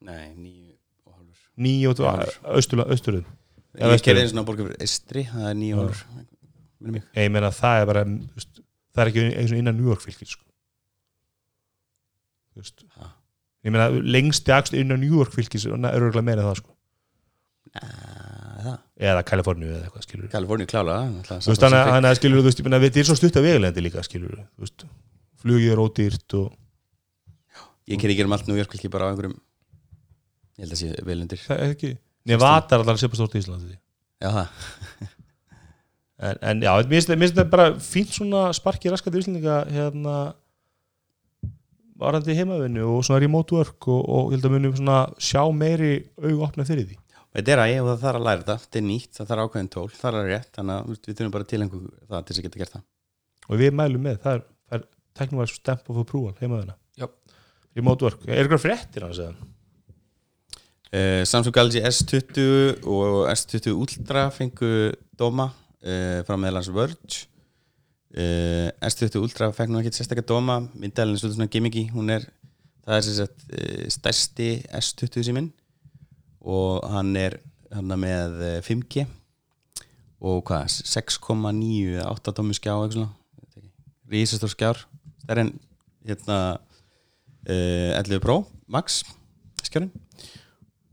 Nei, nýju og hálfur. Nýju og Hálfur. austurðum Ég gerði eins og borgar fyrir Estri, það er nýju og mig. Ég meina það er bara það er ekki eins og innan New York fylgir sko. Ég meina lengst í akstri innan New York fylgis er örgulega meira en það sko. Það, eða Kaliforníu eða eitthvað skilur Kaliforni klála þú veist þannig að- skilur þú veist þetta er svo stutt að vegalendi líka skilur þú veist. Flugið er ódýrt og Ég ker ekki um allt New York ekki bara á einhverjum Ég held að sé vel undir. Það er ekki. Nevada er alltaf sepa stórt í Íslandi. Já, það. En, en já, mér finnst þetta bara fínt svona sparki raskat í Íslandinga hérna varandi heimavinnu og svona remote work og, og ég held að munum svona sjá meiri auðvopna fyrir því. Þetta er að ég og það þarf að læra þetta. Þetta er nýtt, það þarf ákveðin tól, það er að rétt Þannig að við þurfum bara til einhver það til þess að geta gert það. Og við mælum með, það er, er teknumvæð stamp of approval heimavinna. Já. Remote work, er ykkur fréttir hans eða? uh, Samsung Galaxy S20 og S20 Ultra fengu dóma uh, frá meðlans Verge. Uh, S20 Ultra fekk nú ekkert sérstaklega dóma. Myndælinn er svolítið svona gimmiki hún er, það er uh, stærsti S20 síminn. Og hann er hann með eh, 5G og hvað, 6,9 8 dómi skjá eitthvað rísastór skjár. Það er en hérna 11 Pro Max skjárin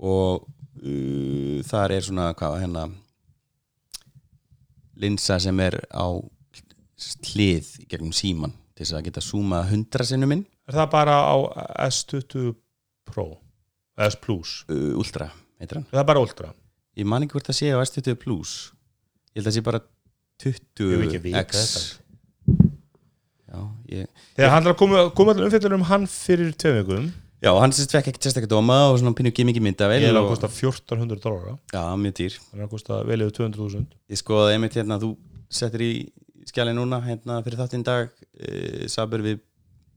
og uh, þar er svona hvað hérna linsa sem er á hlið gegnum síman til þess að geta zooma 100 sinnum inn. Er það bara á S20 Pro? S Plus, uh, Ultra heitir hann. Er það bara Ultra? Ég man ekki hvort það sé á S20 Plus. Ég held að það sé bara Ég hef ekki vitað 20X þetta. já, ég, Þegar hann er að koma, koma allir umfjöldunum um hann fyrir vikum. Já, hann sérst fekk ekki sérstaklega dóma og svona pínu gimmicky myndavel Ég er að og, kosta 1400 dólar já, mjög dýr. Hann er að kosta vel yfir 200.000 ég skoðaði einmitt hérna þú settir í skjali núna hérna fyrir þáttinn dag e, sabur við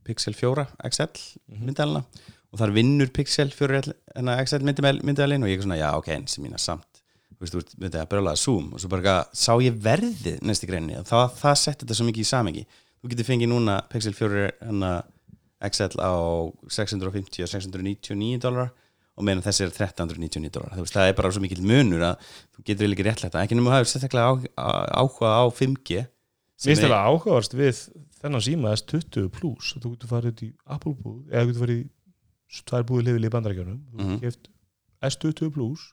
Pixel 4 XL Mhm. myndalina og þar vinnur Pixel 4 hérna, XL myndalin og ég er svona já ok eins mína samt. Þú veist, þú veist, veit það, brjálega Zoom og svo bara sá ég verðið? Næst í greinni og það, það setti þetta svo mikið í samengi þú getur fengið núna Pixel 4 hana, XL á 650 og 699 dólar og meðan þessi er 1399 dólar það er bara svo mikil munur að þú getur ekki réttlætt ekki nema að hafa sérstaklega áhuga á 5G sem Mér finnst það áhugavarst við þennan síma S20 Plus. Þú getur farið í Apple búð eða þú getur farið í tvær búið liðið í bandarækjunum þú Mhm. getur keft S20 Plus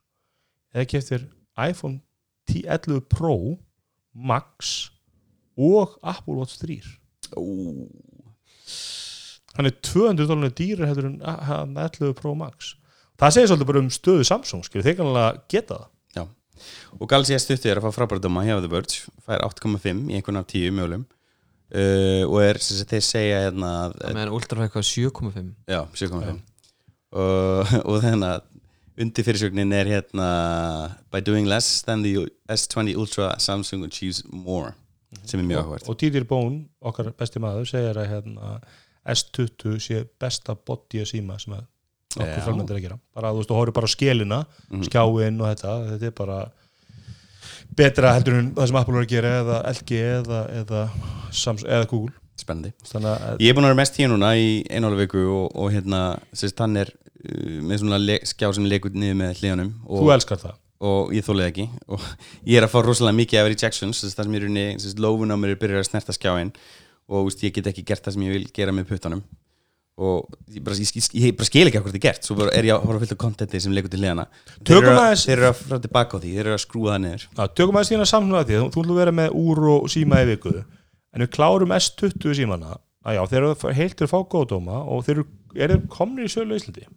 eða keft þér iPhone 10 11 Pro Max og Apple Watch 3 Ó, hann er 200 dólarnir dýrar heldur en a- hann 11 Pro Max. Það segir svolítið bara um stöðu Samsung skilur þeir kannlega geta það. Já, og Galaxy S20 er að fá frábærdóma hjá The Verge, fær 8,5 í einhvern af 10 mjölum uh, og er, sem sagt, þeir segja hérna að, Það meðan Ultra hvað 7,5 já, 7,5 og, (laughs) og þannig að undir fyrirsögnin er hérna by doing less than the S20 Ultra Samsung achieves more sem er mjög áhvert og Dídir Bón, okkar besti maður segir að hérna, S20 sé besta body að síma sem að okkur Já. framöndir að gera. Bara þú veist, þú horfir bara á skélina Mhm. skjáin og þetta, þetta er bara betra heldur en það sem Apple er að gera eða LG eða, eða, Samsung, eða Google. Spennandi. Að Ég er búin að vera mest tíu núna í ára viku og, og hérna, sérst, hann er uh, með svona skjá sem leikur niður með hlíðunum þú elskar það og ég þólið ekki. Og ég er að fá rosalega mikið af rejections þess að það sem ég er unni, lófun á mér er byrjar að snerta skjáin og úst, ég get ekki gert það sem ég vil gera með puttanum og ég bara, ég, ég, ég bara skil ekki hvað þetta er gert. Svo bara er ég að horfa fullt af kontenti sem leikur til hliðana þeir Tökum eru, að, aðeins- þeir eru að frá tilbaka á því, þeir eru að skrúa það niður. Já, tökum aðeins þína samsóna því þú ætlum að vera með úr og síma í viku. En við klárum S20 símana. Að já, þeir eru heilt til að fá góðdóma og þeir eru, er þeir komnir í sölu í Íslandi?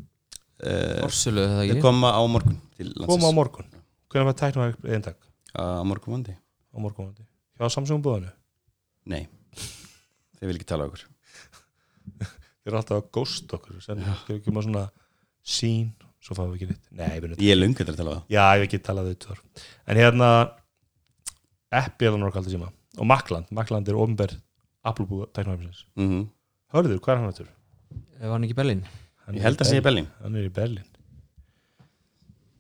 Uh, Orsulu, það þeir koma á morgun til koma á morgun hvernig var tæknum að eintak á morgun vandi á morgun hjá Samsung búðinu Nei, þeir vil ekki tala okkur. (laughs) Þeir eru alltaf að ghost okkur sem þeir ekki maður svona sín svo fáum við ekki nýtt nei, Ég er lungur til að tala á það já, ég hef ekki talað við þar en hérna Apple er náttúrulega alltaf síma og Makland, Makland er ofnberð Apple búða tæknumæfisins mm -hmm. hörður, hvað er hann aftur? Var hann ekki í Berlín? Hann Ég held í að sé Berlín. Berlín. Hann er í Berlin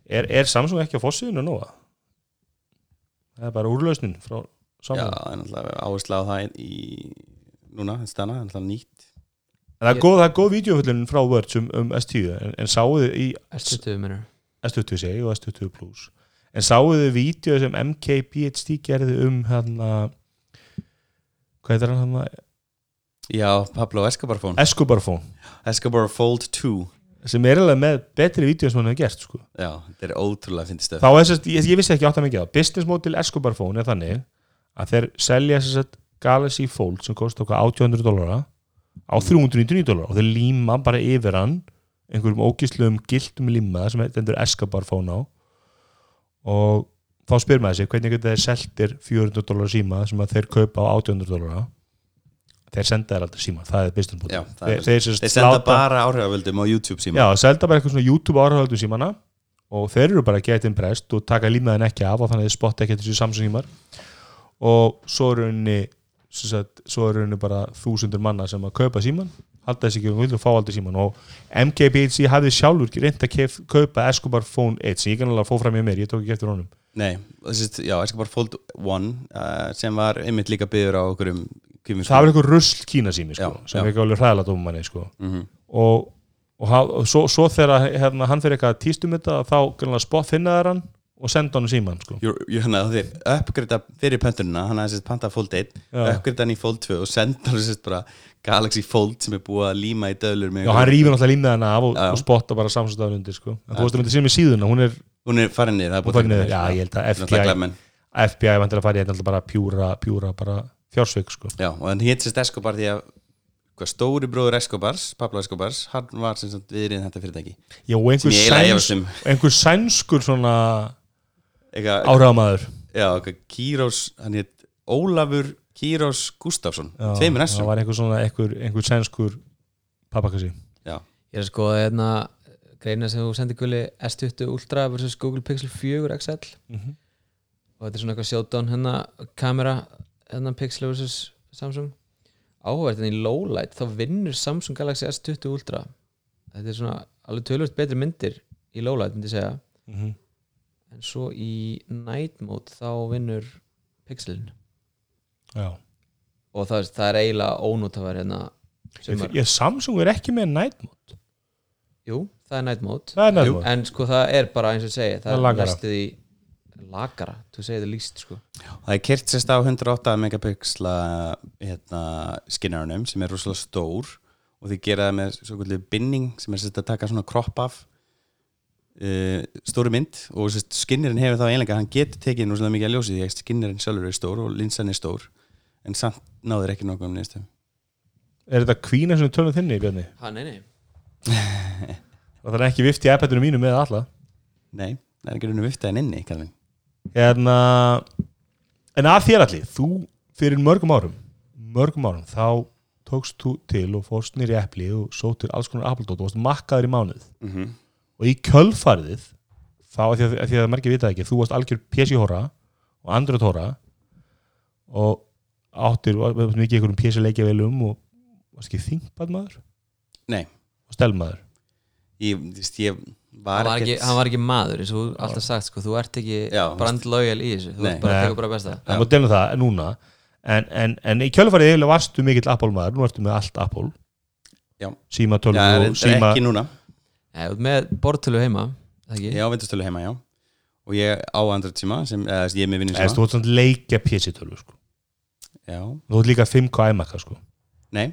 er, er Samsung ekki á fossiðinu nú? það er bara úrlausnin frá Já, Samsung það er náttúrulega áhersla á það í núna, þetta stana, það er náttúrulega nýtt. En það er góð, það er góð vídeoföllun frá Words um, um S10 en, en sáuðu í S20 minnur S20 segi og S20 Plus. En sáuðu vídeo sem MKBHD gerði um hérna hvað heitir hann hann Já, Pablo Escobar phone. Escobar phone. Escobar Fold 2 sem er alveg með betri vídeo sem hann hefur gert sko. Já, þetta er ótrúlega fyndið stöð. Þá er þess að ég, ég vissi ekki átt að mikið á business model Escobar phone er þannig að þeir selja þess að Galaxy Fold sem kosti okkar 1800 dólara á 399 dólara og þeir líma bara yfir hann einhverjum ógísluðum gildum líma sem þetta er Escobar phone á. Og þá spyr maður sig hvernig geta þeir seltir 400 dólar síma sem að þeir kaupa á 1800 dólara þeir senda þér aldrei síma, það er business þeir, þeir, Þeir senda bara áhrifavöldum á YouTube síma Já, selda bara eitthvað svona YouTube áhrifaldum símana og þeir eru bara get impressed og taka límaðin ekki af og þannig að þið spotta ekki þessu Samsung símar og svo er sem sagt, svo er rauninni bara þúsundur manna sem að kaupa síman halda þessi ekki og vilja fá aldrei síman og MKBHC hafði sjálfur reynd að kaupa Escobar Phone 1 sem ég kann alveg að fá fram með mér, ég tók ekki eftir honum. Nei, þessi, já, Escobar Fold 1 uh, sem var einmitt líka byggður á okkur um það var eitthvað rusl kína sími sko, Já, sem já. ekki alveg hræðilega dóma manni sko. mm -hmm. og, og, og svo, svo þegar hérna, hann fyrir eitthvað tístum þetta þá spott finna þær hann og senda hann síman sko. Þannig að þeir uppgreita fyrir pöntunina hann hafði sérst pantað Fold 1 Já. uppgreita hann í Fold 2 og senda hann sérst bara Galaxy Fold sem er búið að líma í döðlur Já, hann rýfur náttúrulega límið hana af og, og spotta bara samstöðan undir sko. en þú veist að myndi síðan með síðuna, hún er Hún er farin niður, það er búið niður, já ég held að FBI, FBI vantilega að fara í þetta bara pjúra, pjúra bara fjársveik sko. Já, og hann hétt sérst Escobar því að hvað, stóri bróður Escobars, Pablo Escobars hann var sem sagt viðrið þetta fyrirtæki. Já, og einhver, sæns, einhver sænskur svona áhrifamaður. Já, eitthvað, Kírós, hann hétt Ólafur Kírós Gustafsson Já, tveimur það essum var einhver svona einhver, einhver sænskur pappakassi. Já, Ég er að skoða hérna greina sem þú sendir gulli S20 Ultra vs Google Pixel 4 XL Mhm. og þetta er svona eitthvað showdown hérna kamera hérna Pixel vs Samsung. Áhugavert en í lowlight þá vinnur Samsung Galaxy S20 Ultra. Þetta er svona alveg tölvöld betri myndir í lowlight myndi ég segja. Mhm. en svo í night mode þá vinnur pixelin. Já. og það, það er eiginlega ónútavar hérna sem er, Ég, Samsung er ekki með night mode. Jú, það er night mode. Er night Jú, mode. En sko það er bara eins og segi Það það er næstuð í lagara, þú segir það líst sko Það er kert sérst á 108 megapixla hérna, skinnarunum sem er rosalega stór og þið gera það með svo kvöldu binning sem er sérst að taka svona kropp af uh, stóru mynd og sérst skinnirinn hefur þá einlega hann getur tekið rosalega mikið að ljósi því að skinnirinn sjálfur er stór og linsan er stór en samt náður ekki nokkuð um nýstum Er þetta kvína sem tölum þinni, Bjarni? ha, nei, nei. Og það er ekki vift í iPadinu mínu með alla Nei, það er ekki rauninu viftaðin inni Kalvin. Hérna En að þér allir, þú fyrir mörgum árum mörgum árum, þá tókst þú til og fórst nýri epli og sóttir alls konar Apple-dót og varst makkaður í mánuð. Mm -hmm. og í kjölfarið þá, að því að, að að margir vita það ekki, þú varst algjör PC-hóra og Android-hóra og áttir var- var mikið einhverjum PC-leikjavelum og varst ekki þingpað maður Nei, og stelmaður? Ég, þú veist, ég var, Hann, var ekki, hann var ekki maður eins og þú alltaf sagt sko, þú ert ekki Já, brandlojal í þessu. Þú ert bara að teka bara besta. Það má delna það núna. En, en, en í kjölfarið eiginlega varstu mikill Apple-maður, nú ertu með allt Apple. Já. síma Já, tölvu og er síma ekki núna. Ert með bortölu heima það ekki? Ég á vindustölu heima, já. Og ég á Android síma sem, eða ég er með vinnum eða þú ert svona leikja PC-tölvu sko. Já, þú ert líka 5K iMac sko. nei,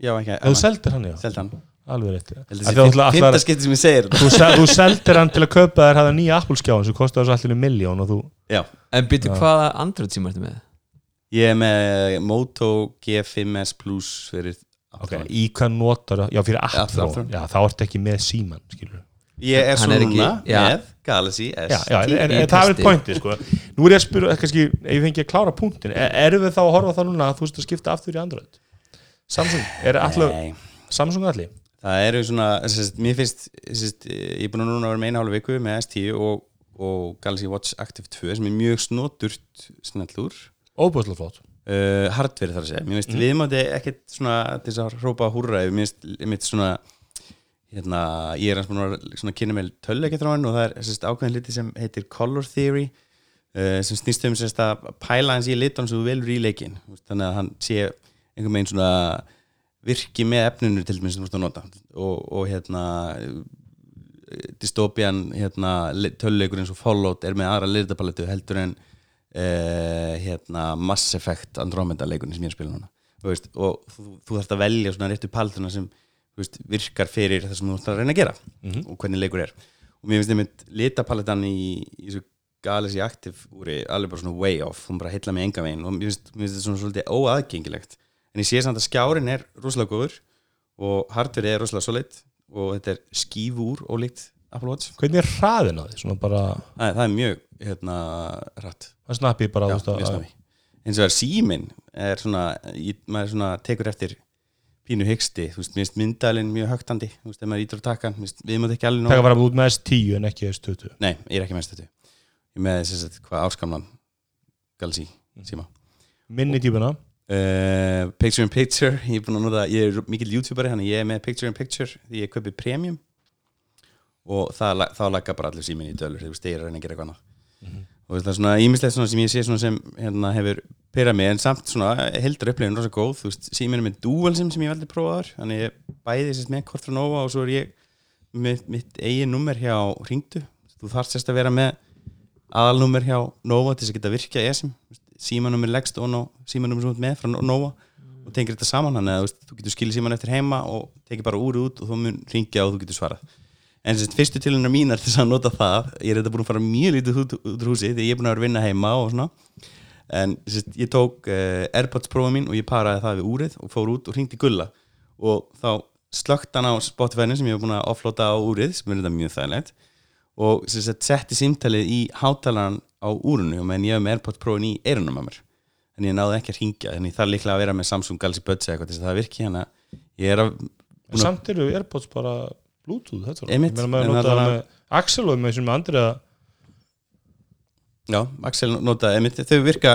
ég á ekki þú seldir hann já, Seld hann alveg rétt já. Held Af að því að þú það ætlar- sé fymta skipti sem ég segir þetta þú, sel, þú seldir hann til að kaupa þér hafa nýja Apple skjáin sem kostaði svo allir miljón og þú Já, En Já. hvaða Android síma ertu með? ég er með Moto G5S Plus fyrir okay. Í hvað notar það, já fyrir já, þá ertu ekki með síman skilur Ég er Hann svo er ekki- með Galaxy S já, já, en, en, en það er testi. pointið sko. nú er ég að spyrja, kannski, ef ég fengi að klára punktin er, erum við þá að horfa það núna að þú veist að skipta aftur í Android Samsung, er allir Nei, Samsung allir? Það eru svona sérst, Mér finnst, sérst, ég er búin að núna vera með eina hálfu viku með S10 og, og Galaxy Watch Active 2 sem er mjög snoturt snellur óbúðslega flott. Uh, hardverið þar að segja. Mér finnst mm. viðmáti ekkert svona til þess að hrópa húrra mér finnst svona hérna, ég er að kynna með tölleikjatráin og það er sérst, ákveðin hluti sem heitir Color Theory uh, sem snýst um sérst að pæla hans í litan sem þú velur í leikin þannig að hann sé einhvern veginn svona virki með efninu til dæmis sem þú ert að nota. Og, og hérna dystopian hérna, töluleikur eins og Fallout er með aðra liðdapalettu heldur en uh, hérna, Mass Effect Andromeda leikunni sem ég er að spila núna. Veist, og þú, þú þarfst að velja svona réttu paletuna sem veist, virkar fyrir það sem þú ert að reyna að gera Mhm. og hvernig leikur er. Og mér finnst einmitt litapalettan í, í þessu Galaxy Active úri alveg bara svona way off, hún bara heilla mig enga veginn og mér finnst, mér finnst þetta svona svolítið óaðgengilegt en ég sé samt að skjárin er rosalega góður og hardverið er rosalega solid og þetta er skífúr ólíkt Apple Watch. Hvernig er hraðin á því? Bara, Æ, það er mjög hérna rætt það snappi bara Já, að- eins og það er síminn er svona, ég, maður svona tekur eftir pínu hyggsti, þú veist, mér finnst myndalinn mjög högtandi, þú veist, ef maður ítur að taka finnst- við mátt ekki alveg taka nóg bara út með S10 en ekki S20. Nei, ég er ekki með stötu Ég með þess að hvað áskamlan Galaxy síma. Minni típuna uh, Picture in Picture, ég er nota ég er mikill youtuberi, þannig ég er með Picture in Picture. Því ég kaupi premium. Og það, þá lagga bara allir síminn í dölur veist, ég er að reyna að gera eitthvað annað. Og það er svona ímislegt sem ég sé sem hérna, hefur pyrrað mig. En samt svona heldur upplifin rosa góð. Síminn er með dual sim sem ég veldi prófaður þannig ég bæði sérst með kort frá Nova og svo er ég með mitt eigin nummer hjá Ringdu þú þarf sérst að vera með aðalnummer hjá Nova til þess að geta virkja ESM símanummer leggst og símanummer sem ert með frá Nova og tengir þetta saman þannig að þú, getur skilið síman eftir heima og tekið bara úr út og þú mun ringja og þú getur svarað. En sérst, fyrstu tilunar mínar til þess að nota það ég er þetta búin að fara mjög lítið út, úr húsi því ég er búin að vera að vinna heima og svona. En sérst, ég tók uh, Airpods prófa mín og ég paraði það við úrið og fór út og ringdi gulla. Og þá slögt hann á Spotify-nu sem ég var búin að offlota á úrið sem er þetta mjög þægilegt og sérst, setti símtalið í hátalaran á úrunu og meðan ég hef með Airpods prófin í eyrunum að mér. En ég náði ekki að ringja en ég þarf líklega að vera með Samsung Galaxy Buds eða eitthvað þess að það virki hérna ég er að en samt eru Airpods bara Bluetooth þetta er Einmitt, ég meina maður en nota það allavega- með Axel og með sem með Andriða Já, Axel notaði einmitt, þau virka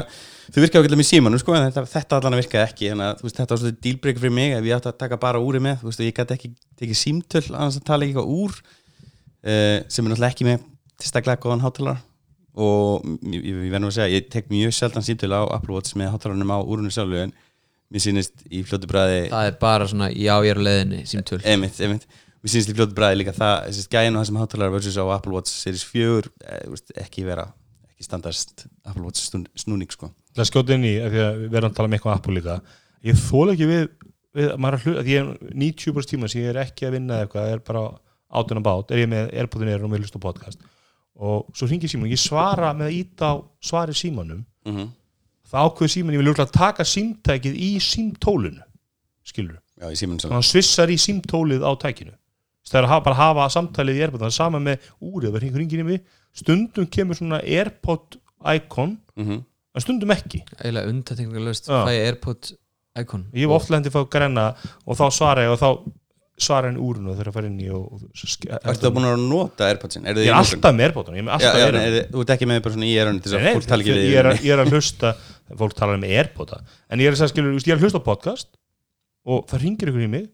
þau virka ákveðlega með símanum sko en þetta, þetta allan að virka ekki þannig að veist, þetta var svolítið dealbreaker fyrir mig ef ég átti að taka bara úri með veist, ég gæti ekki tekið símtöl annars að tala eitthvað úr uh, sem er náttúrulega ekki með tilstaklega góðan hátalara. Og ég, ég, ég verð nú að segja, ég tek mjög sjaldan símtölu á Apple Watch með hátalarnum á úrunni sjálfu en mér sýnist í fljótu bræði það er bara svona já ég er á leiðinni símtöl. Einmitt, einmitt. Mér sýnst í fljótu bræði líka það þessi gæðin og það sem hátalara versus á Apple Watch Series 4 eh, þú veist, ekki vera ekki standast Apple Watch snú, snúning sko. Það skjóta inn í, af því að við erum að tala um eitthvað Apple líka. Ég þóla ekki við, við maður að hluta, því ég er 90% tíma sem ég er ekki að vinna eða eitthvað, er bara átun að bát er ég með Airpodin er og með hlust á podcast. Og svo hringi síman, ég svara með að íta á svari símanum mm -hmm. það ákveður síman, ég vil lúkla taka símtækið í símtólinu skilur, Já, í síminn þannig að hann svissar í símtólið á tækinu. Það er að hafa, bara hafa samtalið í Airpod það er sama með úrið, það í mig stundum kemur svona Airpod icon, mm -hmm. en stundum ekki. Eiginlega undatekningalöst Já. fæ ég Airpod Icon ég hef oft lendið að fá grenna og þá svara ég og þá svara henni úrinu þegar það fara inn í og, og Ertu það búin að nota Airpodsin? Er ég er alltaf með Airpodin er Airpodin er- Þú ert ekki með bara svona í erunni til þess Nei, að nei, fólk tala ekki við ég, er, að- ég er að hlusta fólk talar um Airpoda en ég er að, segja, skilur, ég er að hlusta á podcast og það ringir ykkur í mig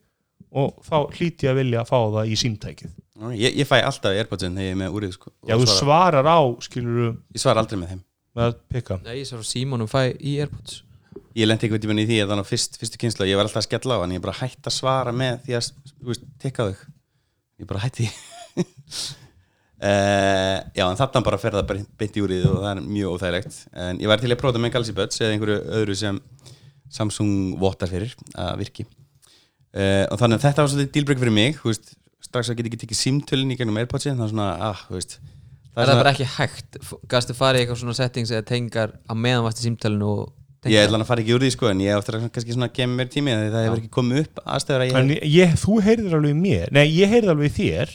og þá hlýti ég að vilja að fá það í símtækið. Ég, ég fæ alltaf Airpodsin þegar ég er með úrið sko, og já, þú svara, svarar á, skilur Ég svara aldrei með þeim. að Nei, ég svo Símonum fæ í Airpods Ég lendi einhvern tímann í því að þannig fyrst, fyrstu kynslu ég var alltaf að skella á hann, ég bara hætti að svara með því að, þú veist, tekka þau ég bara hætti. Uh, (laughs) Já, en þarna bara fer það bara beint í úrið og það er mjög óþægilegt. En ég var til að prófa það með Galaxy Buds eða einhverju öðru sem Samsung votar fyrir að virki. Uh, og þannig að þetta var svolítið dílbreyk fyrir mig, þú veist strax að geta ekki tekið símtölin í gegnum Airpodsin það er svona, ah, þú veist Er það svona- bara ekki hægt? Gastu farið í eitthvað svona settings eða tengar á meðan varst í símtælinu og Ég ætla að fara ekki úr því sko en ég áttur að kannski svona gefa mér tími því það hefur ekki komið upp aðstæður að ég en ég, þú heyrðir alveg mér. Nei, ég heyrði alveg þér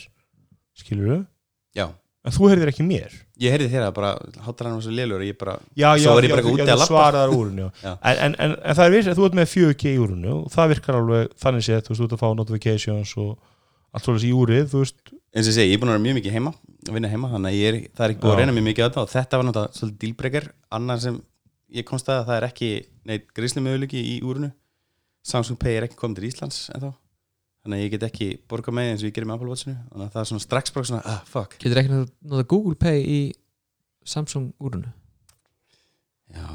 skilur du, Já, en þú heyrðir ekki mér. Ég heyrði þér að bara hátar hann var svo lélur og ég bara já, já, Svo ég já, bara þú úti getur að labba. svaraðar úrinu (laughs) Já. en, en, en, en það er viss að þú ert með 4G í úrinu og það virkar alveg þannig séð, þú veist, þú ert að fá notifications og allt svolítið í úrið, þú veist. Eins og ég segi, ég er búin að vera mjög mikið heima að vinna heima, þannig að ég er, það er ekki búið Já. að reyna mjög mikið á þetta og þetta var náttúrulega svolítið dílbreykar annar sem ég komst að það er ekki neitt grísli möguleiki í úrunu Samsung Pay er ekki komið til Íslands ennþá. Þannig að ég get ekki borgað með eins og ég gerir með Apple Watchinu. Þannig að það er svona strax bara svona, ah, fuck. Getur ekki nota Google Pay í Samsung úrunu Já,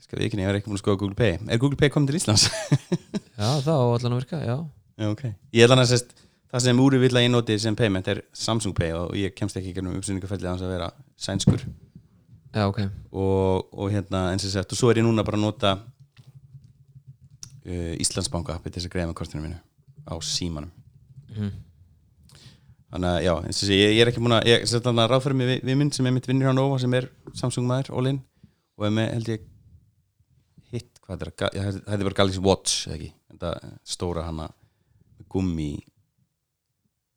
skal við ekki er ekki búin að skoða Google Pay. Er Google Pay komið til Íslands? (laughs) Já, það á allan að virka, já. Já, ok. Ég ætla að sérst, það sem úri vill að ég noti sem payment er Samsung Pay og ég kemst ekki gennum uppsynningafelli að vera sænskur Já, ok. Og, og hérna eins og sett og svo er ég núna bara að nota uh, Íslandsbanka appi til þess að greiða með kortinu mínu á símanum. Mhm. þannig að já, eins og sé, ég, ég er ekki múin að ég sett þannig að ráðfæra mig við, við minn sem er mitt vinnur á Nova sem er Samsung maður, all-in og er með held ég hitt, hvað er það, það er bara Galaxy Watch eða ekki, þetta stóra hana gummi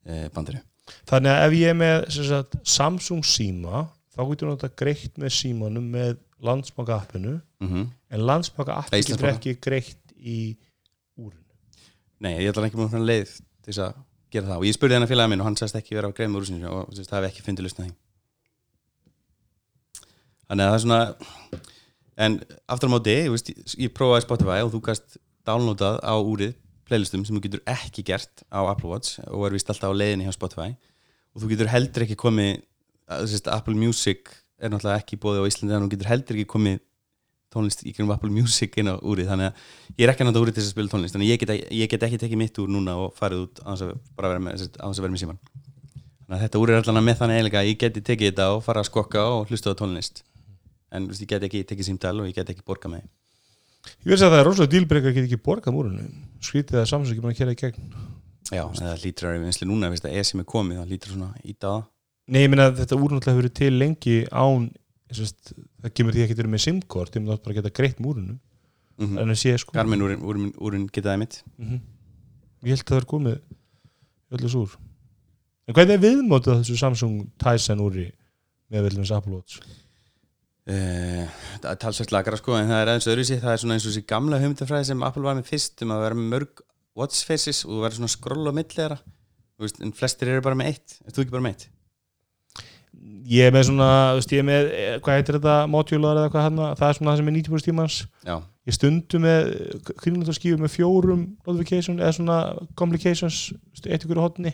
eh, bandinu. Þannig að ef ég er með sagt, Samsung síma þá getur náttúrulega greitt með símanum með landsbaka appinu mm en landsbaka Nei, appinu getur ekki greitt í úrinu. Nei, ég ætla ekki að leið til þess að gera það. Og ég spurði hennar félagið minn og hann sagðist ekki vera á greið með úrsinu og það hef ekki fundið lustna því. Þannig að það er svona en aftur á móti, ég, ég prófaði Spotify og þú gast downloadað á úrið playlistum sem þú getur ekki gert á Apple Watch og er vist alltaf á leiðinni hjá Spotify. Og þú getur heldur ekki komið að, Apple Music er náttúrulega ekki bóðið á Íslandi en þú getur heldur ekki komið tónlist í gegnum Apple Music inn á úrið. Þannig að ég er ekki nota úrið til þess að spila tónlist. Þannig að ég get, ég get ekki tekið mitt úr núna og farið út á þess að bara vera með, með síman þannig að þetta úr er allan með þannig eiginlega að ég geti tekið þetta og fara að skokka og hlusta á tónlist. En veist, ég get ekki tekið símtal og ég get ekki borgað með ég veist að það er rosalega dílbreyka að geta ekki borgað með að að það að að það það nei, ég meina að þetta úr náttúrulega hefur verið til lengi án sest, það kemur því ekki til með simkort ég bara að geta greitt með úrinu mm en að sé sko Garmin úrin, úrin, úrin getaði mitt Mhm. ég held að það er komið öllu súr en hvað er viðmótið þessu Samsung Tyson úri með veljumins Apple Watch? Uh, það er talsvægt lagra sko en það er aðeins öðru sér, það er svona eins og þessi gamla hugmyndafræði sem Apple var með fyrst um að vera með mörg watch faces og verður svona að þeirra. Þú veist, en flestir eru bara með eitt. Er þú ekki bara með eitt? Ég er með svona, þú veist, ég er með eh, hvað heitir þetta, modular eða hvað hann það er svona það sem er 90% tímans. Já, ég stundu með kringlandarskífu með fjórum notification eða svona complications, eitt ykkur á hotni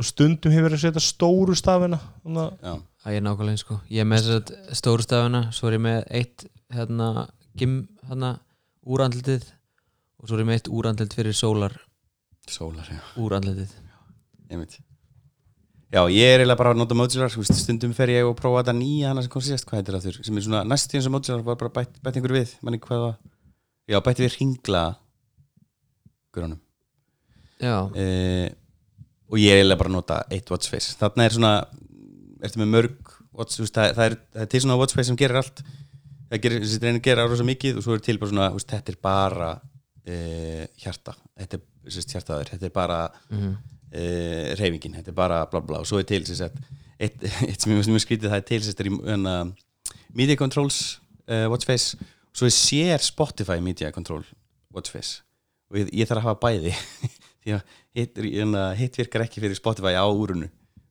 og stundum hefur verið að setja stóru stafina þannig að já, að ég er nákvæmlega eins, sko. Ég er með þess að stóru stafuna Svo er ég með eitt hérna gim hérna úrandlitið og svo er ég með eitt úrandlit fyrir sólar. Sólar, já, úrandlitið. Einmitt Já, ég er eiginlega bara að nota modular stundum fer ég og prófa þetta nýja hana sem kom síðast, hvað heitir það þurr, sem er svona næst í eins og modular var bara bætt, bætt einhver við, manni hvað það Já, bætti við ringla gurunum Já, eh, og ég er eiginlega bara að nota eitt watchface, þarna er svona ertu með mörg watch, veist, það, það, er, það er til svona watchface sem gerir allt. Það gerir, þessi reynir að gera rosa mikið og svo er til bara svona, veist, þetta er bara eh, hjarta, þetta er sérst, hjartaður, þetta er bara mhm uh, reyfingin, þetta er bara bla bla og svo er til sem sagt eitt, eitt sem ég mjög skrítið það er til sem sagt er í hana, Media Controls uh, Watchface. Og svo er sér Spotify Media Control Watchface. Og ég, ég þarf að hafa bæði. (laughs) Því að hitt, hana, hitt virkar ekki fyrir Spotify á úrunu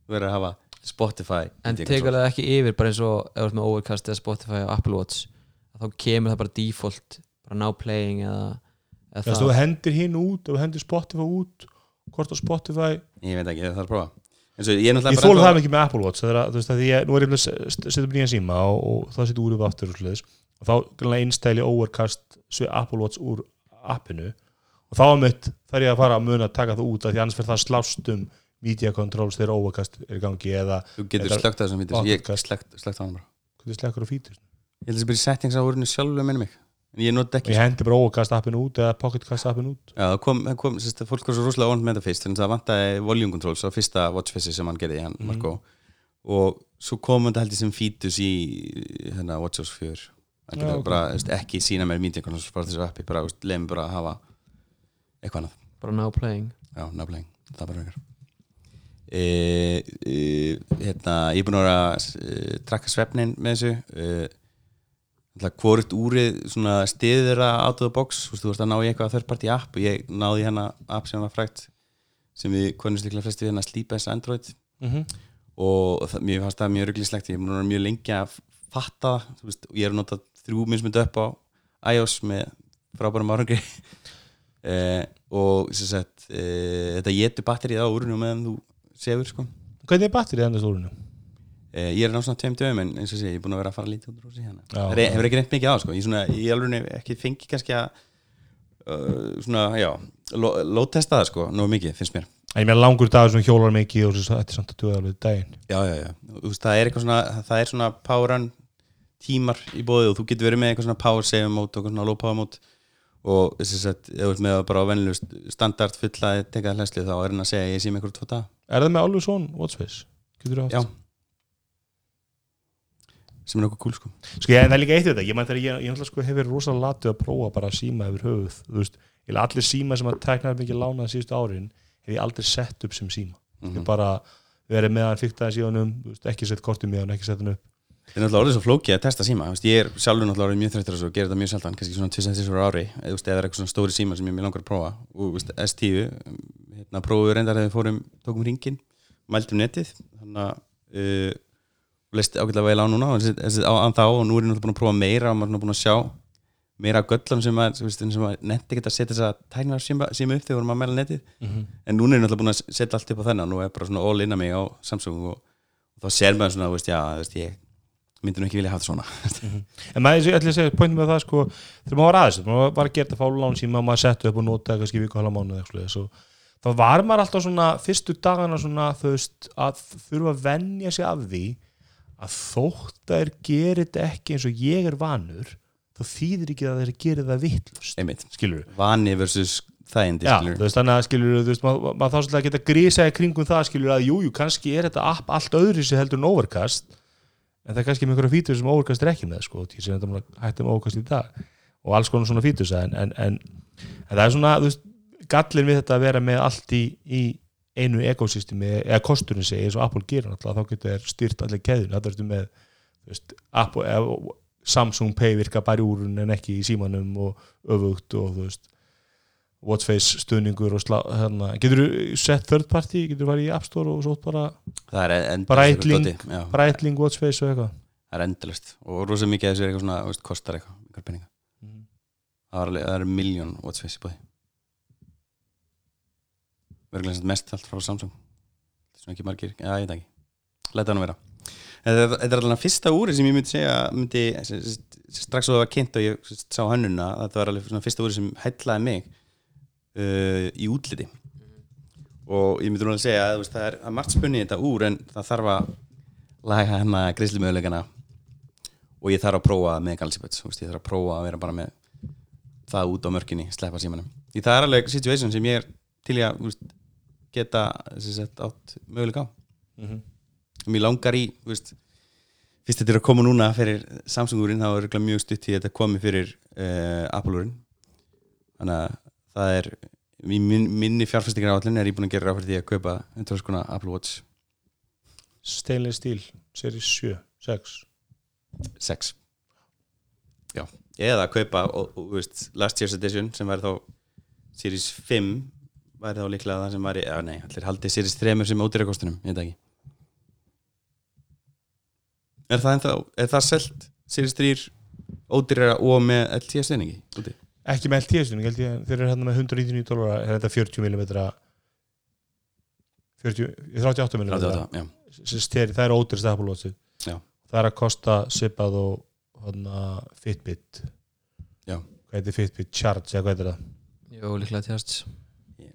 þú verður að hafa Spotify En það ekki yfir bara eins og ef þú ert með Overcast eða Spotify og Apple Watch þá kemur það bara default bara now playing eða, eða Þú hendir hinn út, þú hendir Spotify út hvort á Spotify? Ég veit ekki, það þarf að prófa. Svo ég er þóla það ekki með Apple Watch það er að, þú veist, að ég, nú er ég að setja upp nýjan síma og, og það setja úr upp aftur og, svoleiðis. og þá innstæli overcast svo Apple Watch úr appinu. Og þá er mitt þarf ég að fara að muna að taka það út af því annars fyrir það slást um media controls þegar overcast er í gangi eða þú getur slögt það sem vítur ég slögt, slögt á hann bara. Hvernig slekkur á fítur? Ég held að það bara í settings á úrunu sjálfu minni mig. en ég nota ekki ég hendi bara overcast appinu út eða pocketcast appinu út. Já, það kom, kom sérst, fólk var svo rosalega óvænt með þetta fyrst en það vantaði volume controls á fyrsta watchface sem hann gerði, hann Mhm. Marko og svo kom þetta held ég sem fítus í hérna, WatchOS 4 hann Já, getur ok. bara, veist, ekki sína mér controls bara þessu appi, bara, leiðum bara að hafa eitthvað annað, bara now playing. Já, nafnlegin það er bara einhver e, e, hérna, ég er búin að vera að e, trakka svefnin með þessu e, hvort úrið stiður að out of the box þú veist, þú veist að ná í eitthvað third party app og ég náði í hérna app sem var frægt sem við konumst líklega flesti við hérna Sleep-S Android mm -hmm. og það, mér fannst það mjög rugglinslegt ég er að mjög lengi að fatta það þú veist, og ég er að nota þrjú mismundu upp á iOS með frábærum árangri (laughs) eh, og sem sagt eh, þetta getur batterið á úrunum meðan þú sefur sko hvernig er batterið enda stólinu? Eh, ég er ná svona tveim dögum en eins og sé, ég er búin að vera að fara lítið út úr húsi hérna. Það er- hefur ekki reynd mikið á sko. ég, svona, ég alveg ekki fengi kannski að uh, svona, já lo- lóttesta það sko, nógu mikið, finnst mér. Ég meina langur dagur sem hjólar mikið og þetta er samt að duða alveg daginn. Já, já, já, veist, það er eitthvað svona það er svona run tímar í bóði og þú getur verið með eitthvað svona power save mode og svona low power mode og þess að ef ert með bara á venlu standard fulla tekað hlæsli þá er hann að segja ég sé með eitthvað tvo dag Er það með alveg svona watchface? Já sem er nokkuð cool sko. Sko ég, er líka eitt við þetta, ég mæn þegar ég, ég sko hef verið rosalega latið að prófa bara síma yfir höfuð, þú veist, ég allir síma sem að teknaði mikið lánað síðustu árin hef ég aldrei sett upp sem síma. Mhm. ég bara verið með hann fyrtaði síðanum ekki sett kortum í hann, ekki sett hann upp. Það er náttúrulega orðið svo flókið að testa síma. Veist, Ég er sjálfur náttúrulega mjög þreyttur og gerir þetta mjög sjaldan kannski svona 2-3 ári. Eða er eitthvað svona stóri síma sem ég mér langar að prófa. Og veist, S10 hérna, prófum við reyndar þegar við fórum tókum ringin, mæltum netið. Þannig að uh, leist ágætlega vel á núna á þá og nú er ég náttúrulega búin að prófa meira og maður er búin að sjá meira af göllum sem veist, sem maður netti ekki að setja þess að tækna síma, upp þegar maður mæla netið. En núna er ég náttúrulega búin að setja allt upp á þennan og er bara svona all in að mig á Samsung og, og þá ser maður svona, veist, já, veist, ég myndi nú ekki vilja hafa þetta svona en maður, ég ætla að segja, pointum með það sko þegar maður var aðeins, maður var að gera þetta fálu lán síma maður setti upp og notaði kannski viku halva mánu þá var maður alltaf svona fyrstu dagana svona þú veist að þurfa að venja sig af því að þótt að þeir gerir þetta ekki eins og ég er vanur þá þýðir ekki að þeir gerir það vittlust skilur vani versus þægindi Já, skilur. þú veist þannig að skilur þú veist, maður, maður þá svolítið að geta grísaði kringum það skilur að jújú, jú, kannski er þetta app allt öðru sem heldur en overcast en það er kannski með einhverja fítur sem overcast er ekki með sko, því sem þetta hætti með overcast í dag og alls konar svona fítur en, en, en, en það er svona, þú veist gallin við þetta að vera með allt í, í einu ekosystemi, eða kosturinn segi eins og Apple gerir náttúrulega, þá getur þeir styrt allir keðun, það ertu með veist, Apple, eða, Samsung Pay virka bara í úrun en ekki í símanum og öfugt og þú veist Watchface stuðningur og slá, hérna, getur þú sett third party, getur þú farið í App Store og svo bara dóti, já, Breitling, Watchface og eitthvað. Það er endalist og rosa mikið af þessu er eitthvað svona, veist, kostar eitthvað einhver peninga, það er, er miljón watchface í bóði verður mest allt frá Samsung. Svona ekki margir, já ég veit ekki. Leta hann að vera. Þetta er- alveg fyrsta úri sem ég myndi segja myndi, strax og það var kynnt og ég sá hönnuna þetta var alveg fyrsta úri sem hætlaði mig uh, í útliti. Og ég myndi að segja að það er, er margt spunni í þetta úr en það þarf að laga hérna greiðslumöðuleikana og ég þarf að prófa með galsipöts ég þarf að prófa að vera bara með það út á mörkinni, sleppa símanum. Því það er alveg situation sem ég er til í að geta sagt, átt möguleika á. Og mér langar í þú veist, fyrst þetta er að koma núna fyrir Samsung-úrin þá er mjög stutt í þetta komi fyrir uh, Apple-úrin þannig að það er minni fjárfæstingar áallin er ég búin að gera ráð fyrir því að kaupa 100 skona Apple Watch. Stainless Steel, series 7, 6 6 já, eða að kaupa og, og, þú veist, Last Year's Edition sem væri þá Series 5 væri þá líklega það sem væri, já nei, allir haldið Series 3 sem ódýra kostunum, ég veit ekki. Er það ennþá, er það selt Series 3 ódýra og með LTE stuðningi úti? Ekki með held ég þeir eru hérna með 199 dólar er þetta 40 mm 40, 38 mm 38, já, Steri, það er ódýrst Já. það er að kosta sipað og hana, Fitbit. Já. hvað heitir Fitbit Charge eða hvað heitir það? Jó, líklega tjast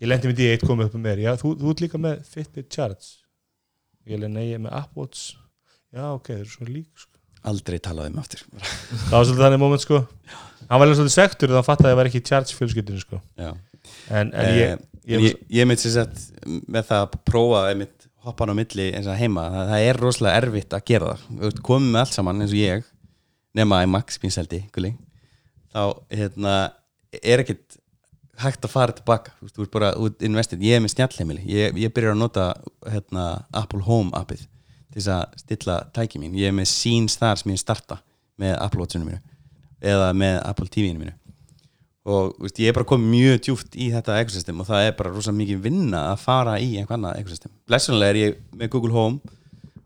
ég lendi með því eitt komið upp með mér. Já, þú, þú ert líka með Fitbit Charge ég lendi nei, ég er með Apple Watch. Já, ok, þeir eru svona lík sko. aldrei talaði um aftur. Það var svolítið þannig moment sko. Hann var alveg svolítið sektur þannig að fatta að það var ekki Charge fjölskyldinu sko. Já. En, en Eh, ég, ég, ég, ég, ég mitt sér sett með það að prófa einmitt, hoppan á milli eins og heima, það, það er rosalega erfitt að gera það, komið með allt saman eins og ég, nema í Max pínseldi, gulli, þá hérna, er ekkit hægt að fara tilbaka, þú veist, þú ert bara út investið, ég er með snjallheimili. Ég, ég byrjar að nota hérna, Apple Home appið til þess að stilla tæki mín, ég er með síns þar sem ég starta með Apple Watchinu mínu eða með Apple TV-inu mínu. Og veist, ég er bara komið mjög djúft í þetta ekosystem og það er bara rosa mikið vinna að fara í einhver annað ekosystem. Blessunlega er ég með Google Home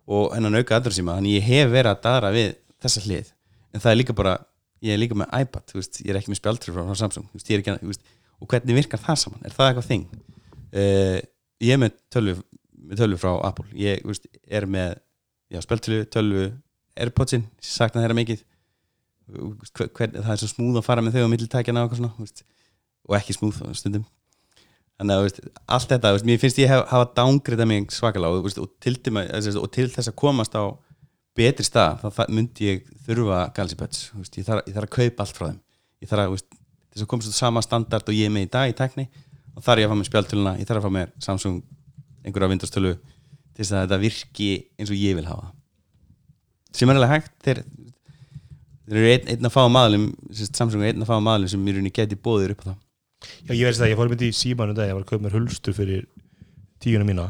og hennan auka aðra síma þannig ég hef verið að daðra við þessa hlið. En það er líka bara, ég er líka með iPad veist, ég er ekki með spjaldrif frá, Samsung. Veist, ég er ekki, og hvernig virkar það saman? Er það eitthvað þing? Uh, ég er með tölvu, með tölvu frá Apple. Ég veist, er með spjaldrif, tölvu, Airpodsin sakna þeirra mikið. Hver, það er svo smúð að fara með þau á millitækjana og, eitthvað svona, veist, og ekki smúð stundum. Þannig að veist, allt þetta, mér finnst ég hef, hafa dángrita mig svakalega og, og, til, dæmi, og til þess að komast á betri stað, þá myndi ég þurfa galsipöts, ég, ég þarf að kaupa allt frá þeim. Ég þarf að, þess að komast á sama standard og ég er með í dag í tækni og þarf ég að fá mér spjaldtöluna, ég þarf að fá mér Samsung einhverja Windows-tölu til þess að þetta virki eins og ég vil hafa sem er alveg hægt þeir, þeir eru einn, einn að fá maðalum Samsung er einn að fá maðalum sem í rauninni geti bóðir upp á það Já, ég veist það, ég fór myndi í símanu dag, ég var að kaupa mér hulstur fyrir tíuna mína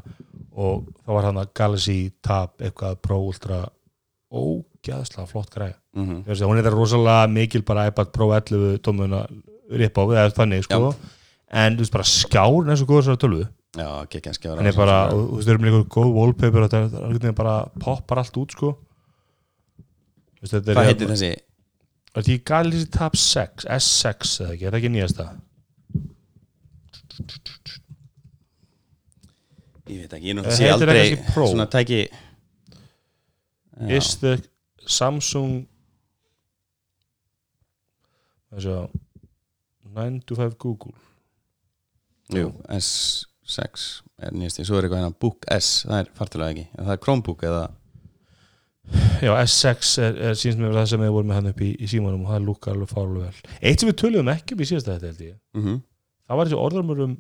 og þá var hann að Galaxy Tab eitthvað Pro Ultra ógæðslega flott græja. mm -hmm. Hún er þetta rosalega mikil bara iPad Pro 11 tómuna ripp á, eða þannig, sko. En þú veist bara skjár eins og góður svo tölvu. Já, ekki kannski Hann er bara, og þú veist, þau eru með eitthvað góð wallpaper þetta er- er bara poppar allt út, sko. Veist, er- Hvað heitir þessi? Er þetta ekki Galaxy Tab 6, S6 eða ekki, er það ekki nýjasta? Ég veit ekki, ég Eh, sé það aldrei svona tæki Já. is the Samsung það sjá 9 to 5 Google. Jú, S6 er nýjasti, svo er eitthvað hérna Book S, það er fartulega ekki. En það er Chromebook eða? Já S6 er, er síðan með það sem við vorum með hann upp í, í símanum og það lúkar alveg fárlega vel. Eitt sem við töluðum ekki upp í síðasta þetta held ég. Mm það var þessi orðarmur um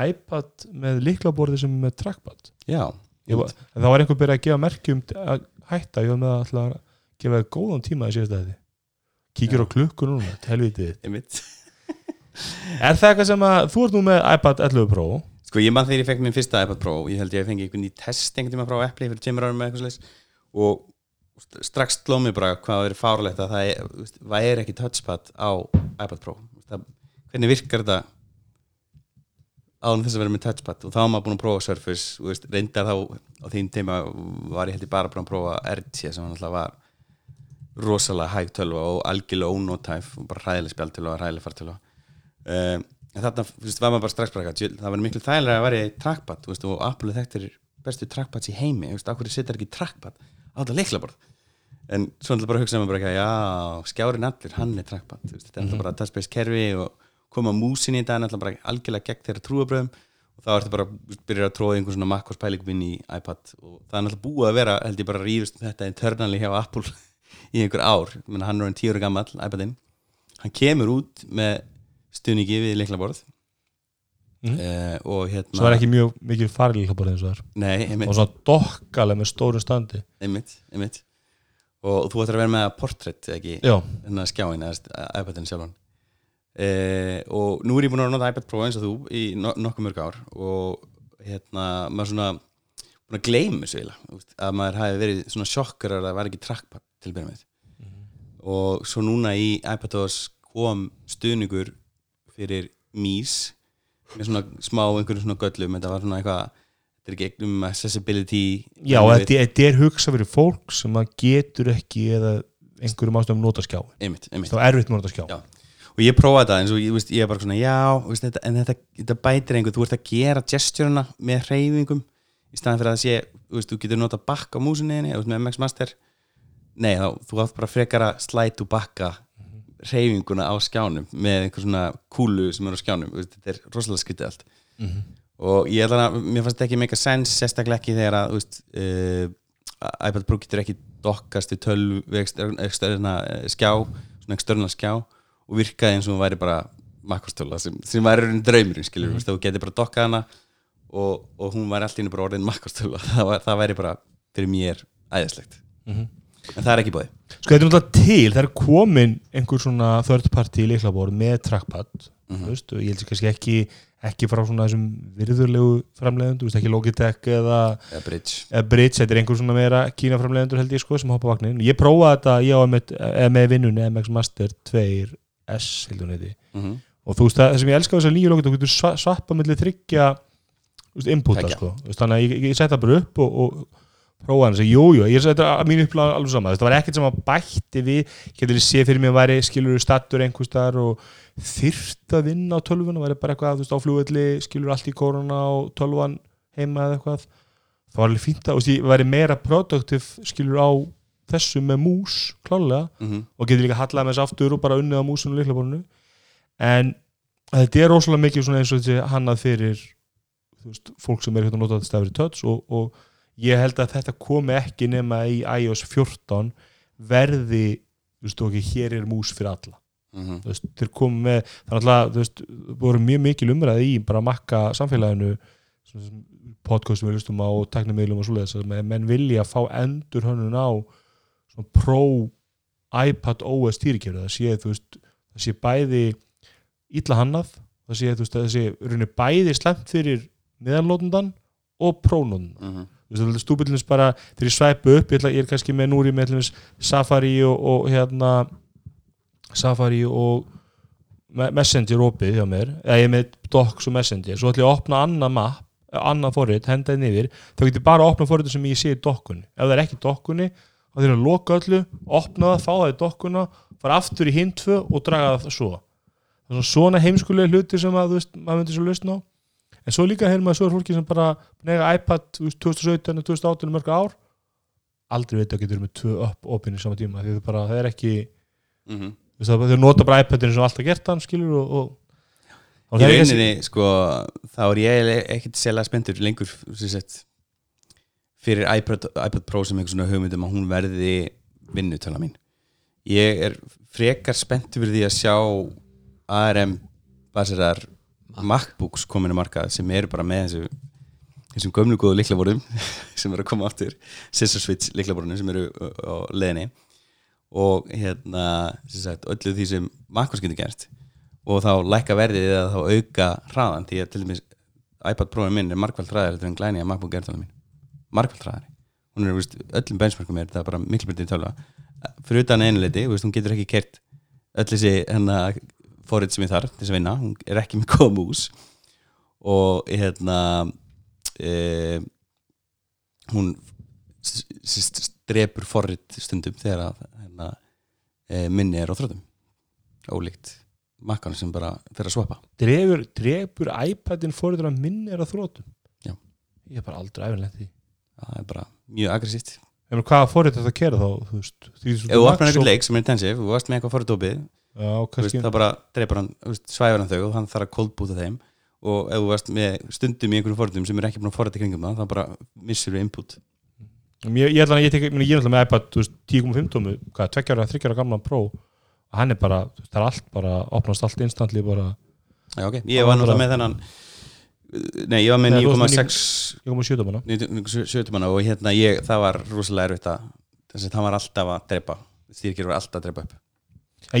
iPad með liklaborði sem með trackpad. Já, var, það var einhver byrjað að gefa merkjum að hætta, ég var með að gefa góðan tíma í síðasta þetta kíkir Já. á klukku núna, helvitið er það eitthvað sem að þú ert nú með iPad 11 Pro? Sko ég mann þegar ég fekk minn fyrsta iPad Pro ég held ég að fengi einhvern í test einhvern tíma frá Apple fyrir tveimur árum með eitthvað slags og st- strax sló mig bara hvað það er fárlegt að það er, veist, væri ekki touchpad á iPad Pro. Það, hvernig virkar þetta en þess að vera með touchpad? Og þá var maður búin að prófa Surface þú veist, reyndar þá á þín tíma var ég held ég bara búin að prófa RT sem náttúrulega var rosalega hæg tölva og algjörlega ónótæf og bara hræðileg spjaltölva og hræðileg fartölva um, en þarna veist, var maður bara strax bara eitthvað, "Djöfull, það var miklu þægilega að vera í trackpad veist, og Apple þekktir bestu trackpads í heimi akkur setjar ekki trackpad? Á þetta leiklaborð en svo náttúrulega bara hugsaði maður bara ekki að já, skjárin allur, hann er trackpad. Þetta er náttúrulega bara touchbase kerfi og koma músin í er náttúrulega bara algjörlega gegn þeirra trúabröðum og þá ertu bara byrjar að tróða einhvern svona makkos pælingum inn í iPad. Og það er náttúrulega búið að vera held ég bara að rífust um þetta internally hjá Apple (laughs) í einhver ár, hann er enn tíu ára gammal iPadinn, hann kemur út með stuðningi við leiklaborð Mhm. eh, og hérna Svo er ekki mjög mikið farið líka bara eins og einmitt, Og svona dokkalega með stórum standi. Einmitt, einmitt. Og þú ættir að vera með portrait ekki, hérna skjáin eða iPadin sjálfan. Eh, og nú er ég búin að nota iPad Pro eins og þú í no nokkuð mörg ár og hérna maður svona búin að þú veist, að maður hafi verið svona sjokkar að það var ekki trackpad til að byrja með. Og svo núna í iPadOS kom stuðningur fyrir mís með svona smá einhverjum svona göllum þetta var svona eitthvað þetta er ekki um accessibility já þetta er hugsa fyrir fólk sem að getur ekki eða einhverjum ástöðum nota skjá þá er erfitt nota skjá. Já. og ég prófaði þetta eins og ég, ég er bara svona já, veist, þetta, en þetta, þetta bætir einhver þú ert að gera gesturina með hreyfingum í staðan fyrir að það sé veist, þú getur nota bakka á músinni með MX Master. Nei, þá, þú átt bara frekar að slætu bakka hreyfinguna á skjánum með einhver svona kúlu sem er á skjánum þetta er rosalega skyttið allt. Og ég ætla að, mér fannst þetta ekki meika sens sérstaklega ekki þegar að veist, uh, iPad Pro getur ekki dokkast í tölv eksterna skjá, svona eksterna skjá og virkaði eins og hún væri bara makrostöla sem, sem væri raunin draumurinn skilur, mm. þú getur bara dokkað hana og, og hún væri alltaf bara orðin makrostöla (laughs) það, það væri bara fyrir mér æðislegt en það er ekki búið Sko þetta er náttúrulega til, það er komin einhver svona third party líklaborð með trackpad þú veist, og ég held sér kannski ekki ekki frá svona þessum virðurlegu veist, ekki Logitech eða, eða bridge. eða Bridge, þetta er einhver svona meira Kína framleiðundur held ég sko sem hoppa vagnin ég prófaði þetta, ég á með, eða með vinnunni MX Master 2S heldur hún heiti. Mm og þú veist það, sem ég elska á þess að nýju Logitech, þú getur sva- svappa þú veist, inputa sko, þannig að ég, ég, ég setja bara upp og, og prófa hann og segja, jú, jú, ég setja að mínu upplega alveg sama, þetta var ekkert sem að bætti við getur sé fyrir mig að væri skilur stattur einhvers staðar og þyrft að vinna á tölvun og væri bara eitthvað, þú veist, á flugvelli skilur allt í koruna og tölvan heima eða eitthvað, það var alveg fínt að, þú veist, ég væri meira produktiv skilur á þessu með mús klálega -hmm. og getur líka hallað með þess aftur og bara unnið á músinu og líklaborinu en þetta er rosalega mikið svona eins og þessi hannað fyrir veist, fólk sem er hérna að nota þetta stafri touch og, og ég held að þetta komi ekki nema í iOS 14 verði þú veist, ok, hér er mús fyrir alla. Mm þú veist, þeir komu með það er alltaf, þú veist, voru mjög mikil umræði í bara að makka samfélaginu podcastum við lustum á og teknimiðlum og svoleiðis að menn vilja að fá endur hönnun á svona pro iPad OS stýrikjöru það sé, þú veist, það sé bæði illa hannað það sé, þú veist, það sé bæði slemt fyrir meðanlótundan og -hmm. þú veist, það er stúbillins bara þegar ég svæpu upp, ég, er kannski með núri með Safari og, og hérna Safari og Me- Messenger opið hjá mér. Eða ég er með Docs og Messenger. Svo ætla ég að opna annað map annað forrið, henda þeim yfir. Þá get ég bara að opna forrið sem ég sé í dokkunni ef það er ekki dokkunni, þá þurfum að loka öllu opna það, fá það í dokkuna fara aftur í hinn tvö og draga það svo. Það er svona heimskulega hluti sem að, þú veist, maður myndi svo lausna á en svo líka hefur maður svo fólki sem bara nega iPad þú veist, 2017 og 2018 mörg ár aldrei veit að getur með tvö upp opinni saman tíma því það, bara, það er ekki Mm -hmm. þau nota bara iPadinu sem alltaf gert hann skilur og, og, í rauninni sko þá er ég ekkert sérlega spenntur lengur sagt, fyrir iPad, iPad Pro sem einhver svona hugmyndum að hún verði vinnutöla mín ég er frekar spenntur fyrir því að sjá ARM baserar MacBooks komin í markað sem eru bara með þessu þessum gömlu góðu liklaborðum (laughs) sem eru að koma aftur Scissor Switch liklaborðinu sem eru á leiðinni. Og hérna sagt, öllu því sem MacBooks getur gert og þá lækka verðið eða þá auka hraðan því að til dæmis iPad Pro minn er markvælt hraðar þetta er en glæni að MacBook tala mín. Markvælt hraðari. Hún er veist, öllum benchmarkum er það bara miklu betri tölva. Fyrir utan einuleiti, veist, hún getur ekki kert öll þessi hennar forrið sem ég þarf til þess að vinna, hún er ekki með góða mús. Og hérna e, hún s- s- drepur forrið stundum þegar að hérna, e, minni er á þróttum ólíkt makkan sem bara fer að svapa drefur, drefur iPadin fóriður að minni er að þrótum Já. ég er bara aldrei æfinlegt því. Það er bara mjög aggressíft. Hvaða fórið þetta að kera þá þú veist, því ef þú opnar einhvern leik sem er intensive þú varst með eitthvað forðdópið þú veist, það bara dreipar hann, veist, svæfur hann þau og hann þarf að koldbúta þeim. Og ef þú varst með stundum í einhverjum forðum sem er ekki búin að forða kringum það, þá bara missir við input. Ég, ég er alltaf með iPad þú veist, 10.5 tómu, hvað, tveggjára, þryggjára gamla Pro. Og hann er bara, veist, það er allt bara opnast allt instantly bara. Já, ok, ég var náttúrulega með þennan Nei, ég var með Nei, þú varst 9,6 ég kom að sjöta manna 70 manna og hérna ég, það var rosalega erfitt að það var alltaf að drepa. Stýrkir var alltaf að drepa upp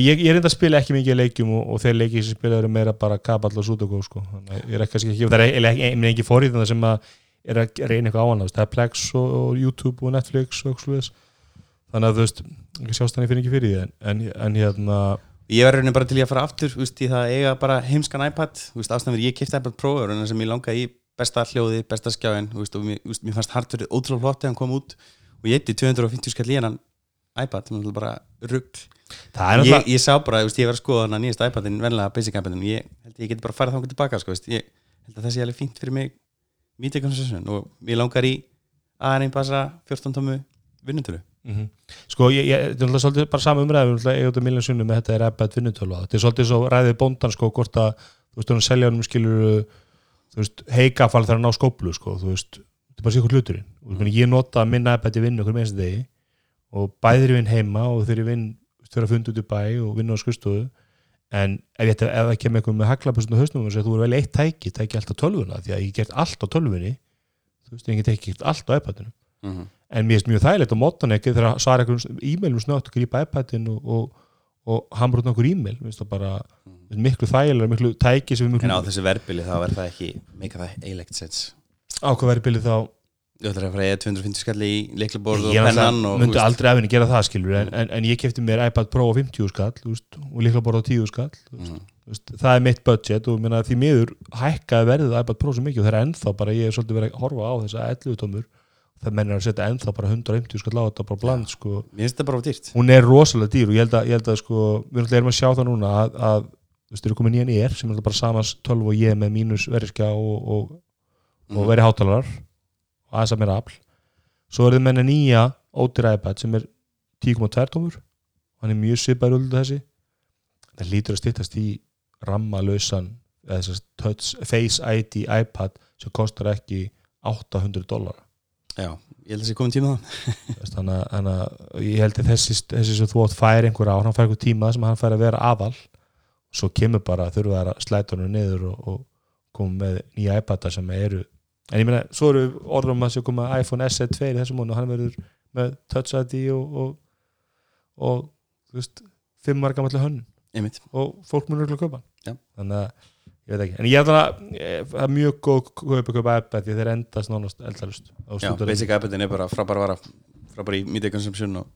ég, ég enda að spila ekki mikið leikjum og, og þeir leikið sem spila eru meira bara kaball og sudoku sko. Ég er ekki, ekki ekki, ekki, ekki forrið sem að er að reyna eitthvað á hann það er Plex og, og YouTube og Netflix og þannig að þú veist ekki sjást hann ég finn ekki fyrir því en, en, hérna Ég var raunin bara til í að fara aftur veist, í það að eiga bara heimskan iPad þú veist, ástæðan fyrir ég kipti iPad Pro raunin sem ég langa í besta hljóði, besta skjáin veist, og mér, veist, mér fannst hardverið ótrúlega flott þegar hann kom út og ég eitti 250 skall í hennan iPad, bara rugg ég, náttúrulega ég sá bara, ég var að skoða hann að nýjast iPadin venlega basic iPadin og ég held að ég geti bara farið þá tilbaka sko, ég held að það sé alveg fínt fyrir mig conversation og ég langar í aðeins passa 14 tómu vinnutölu Mhm. Sko, ég, ég, þetta er svolítið bara sama umræði við erum þetta miljón sunnum með þetta er iPad vinnutölu þetta er svolítið svo ræðið bóndan sko hvort að þú veist, hún selja hann skilur þú veist, heikafall þegar hann á skóplu sko, þú veist, þetta er bara sér hluturinn mm. ég nota minn iPad í vinnu okkur með þessi degi og bæðir ég vinn heima og ég vinn fyrir að funda út í bæ og vinna á skristofu en ef ætti ef það kemur eitthvað með haglapustum og hausnum og segja þú er vel eitt tæki, tæki allt á tölvuna því að ég get allt á tölvunni. Þú veist, ég ekki allt á iPadinu mm -hmm. en mér finnst mjög þægilegt á mótan ekki þegar að svara einhverjum e-mailum snögt og grípa iPadin og, og, og út nokkur e-mail. Mér finnst það bara mm. miklu þægilega, miklu tæki við miklu en á þessu verbili þá er það ekki það eilegt sets ákveð verið bilið þá þú ætlar að fara eða 250 skalli í leiklaborð og ég pennan og myndi þú aldrei af henni gera það skilur en, en, en ég kefti mér iPad Pro á 50 skall þú veist, og líkla bara á 10 skall þú þú veist, það er mitt budget og minna, því miður hækkaði verðið iPad Pro svo mikið og það er ennþá bara, ég er svolítið verið að horfa á þessa 11 tómur það mennir að setja ennþá bara 150 skall á þetta bara bland sko. Mér finnst þetta bara dýrt. Hún er rosalega dýr og ég held að, ég held að sko, við erum að sjá það núna að, að þú veist, eru komin nýjan ER sem er bara samans 12 og ég með mínus veriskja og, og, og Mhm. veri hátalarar og aðeins að mér afl svo er þið menna nýja ódýra iPad sem er 10.2 tómur. Hann er mjög svipar úr þessi. Það lítur að styttast í touch, Face ID iPad sem kostar ekki 800 dólar já, ég held að það sé komin tíma á þannig að- þannig að ég held að þessi, þessi sem þú átt fær einhver ár, hann fær einhver tíma sem hann fær að vera aðal. Svo kemur bara þurfa þær að slæta honum niður og, og koma með nýja iPada sem eru en ég meina, svo eru orðum að sér koma iPhone SE 2 í þessum múnu og hann verður með Touch ID og og, og þú veist, fimm marga malli hönn einmitt, og fólk munur að kaupa hann. Já. þannig að ég veit ekki, en ég held að það er mjög góð kaupa kaupa iPad því þeir endast nánast eldalust já, basic iPadin er bara frábæra vara frábæra í media consumption og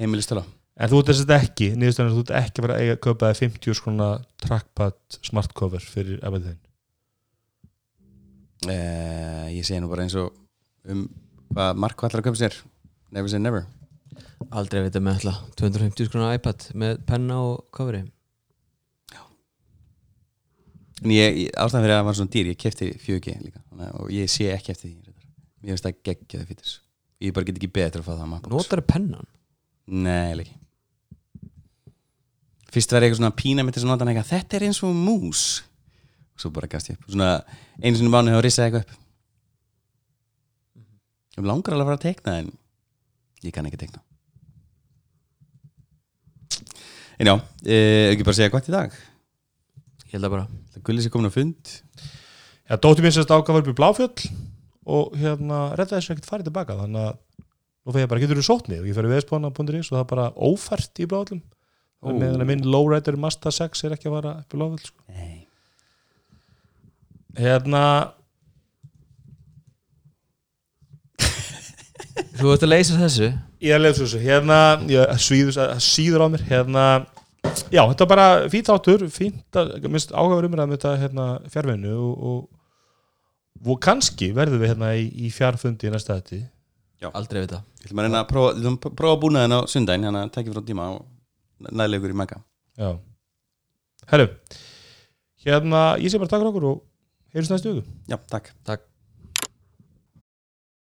heimilistöla En þú ert þess að ekki, niðurstöðan að þú ert ekki að fara að eiga að kaupa þér 50 skrona trackpad smart cover fyrir iPad eh, ég segi nú bara eins og um hvað Mark hvað ætlar að köpa sér. Never say never. Aldrei að vita með alltaf 250 skrona iPad með penna og coveri. En ég, ég ástæðan fyrir að það var svona dýr ég kefti 4G líka að- og ég sé ekki eftir því reyndar. mér finnst það geggjaði fyrir ég bara get ekki betur að fá það MacBooks Notar pennan? Nei, ekki. Fyrst var eitthvað svona pína mitt að Þetta er eins og mús og svo bara gafst ég upp. Svona einu sinni mánu hefur risað eitthvað upp. Ég langar alveg að fara að teikna en ég kann ekki teikna. En já, eh, ekki bara segja gott í dag? Ég held að bara. Það gulli sér komin á fund. Já, dóttir mín sérst ákvað var upp í Bláfjöll og hérna reddaði þessu ekkert farið tilbaka þannig að nú fyrir ég bara, getur þú sótt mig? Og ég fer í veðspána.is og það er bara ófært í og meðan að minn lowrider Mazda 6 er ekki að fara upp í Bláfjöll sko. Hérna, Þú ert að leysa þessu ég er að lefða þessu hérna, ég svíður, síður á mér hérna, já, þetta er bara fínt áttur, fínt að, minnst áhugaður umræðum þetta hérna fjárvinnu og, og, og kannski verðum við hérna í, í fjárfundi í næsta þetta Aldrei að vita Við ætlum að reyna að prófa, við ætlum að prófa búnaðin á sundaginn Þannig að tekja frá tíma og næðilegur í mega Já Herru, hérna, ég sé bara takk fyrir okkur og heyrjumst næstu viku? Já, takk. Takk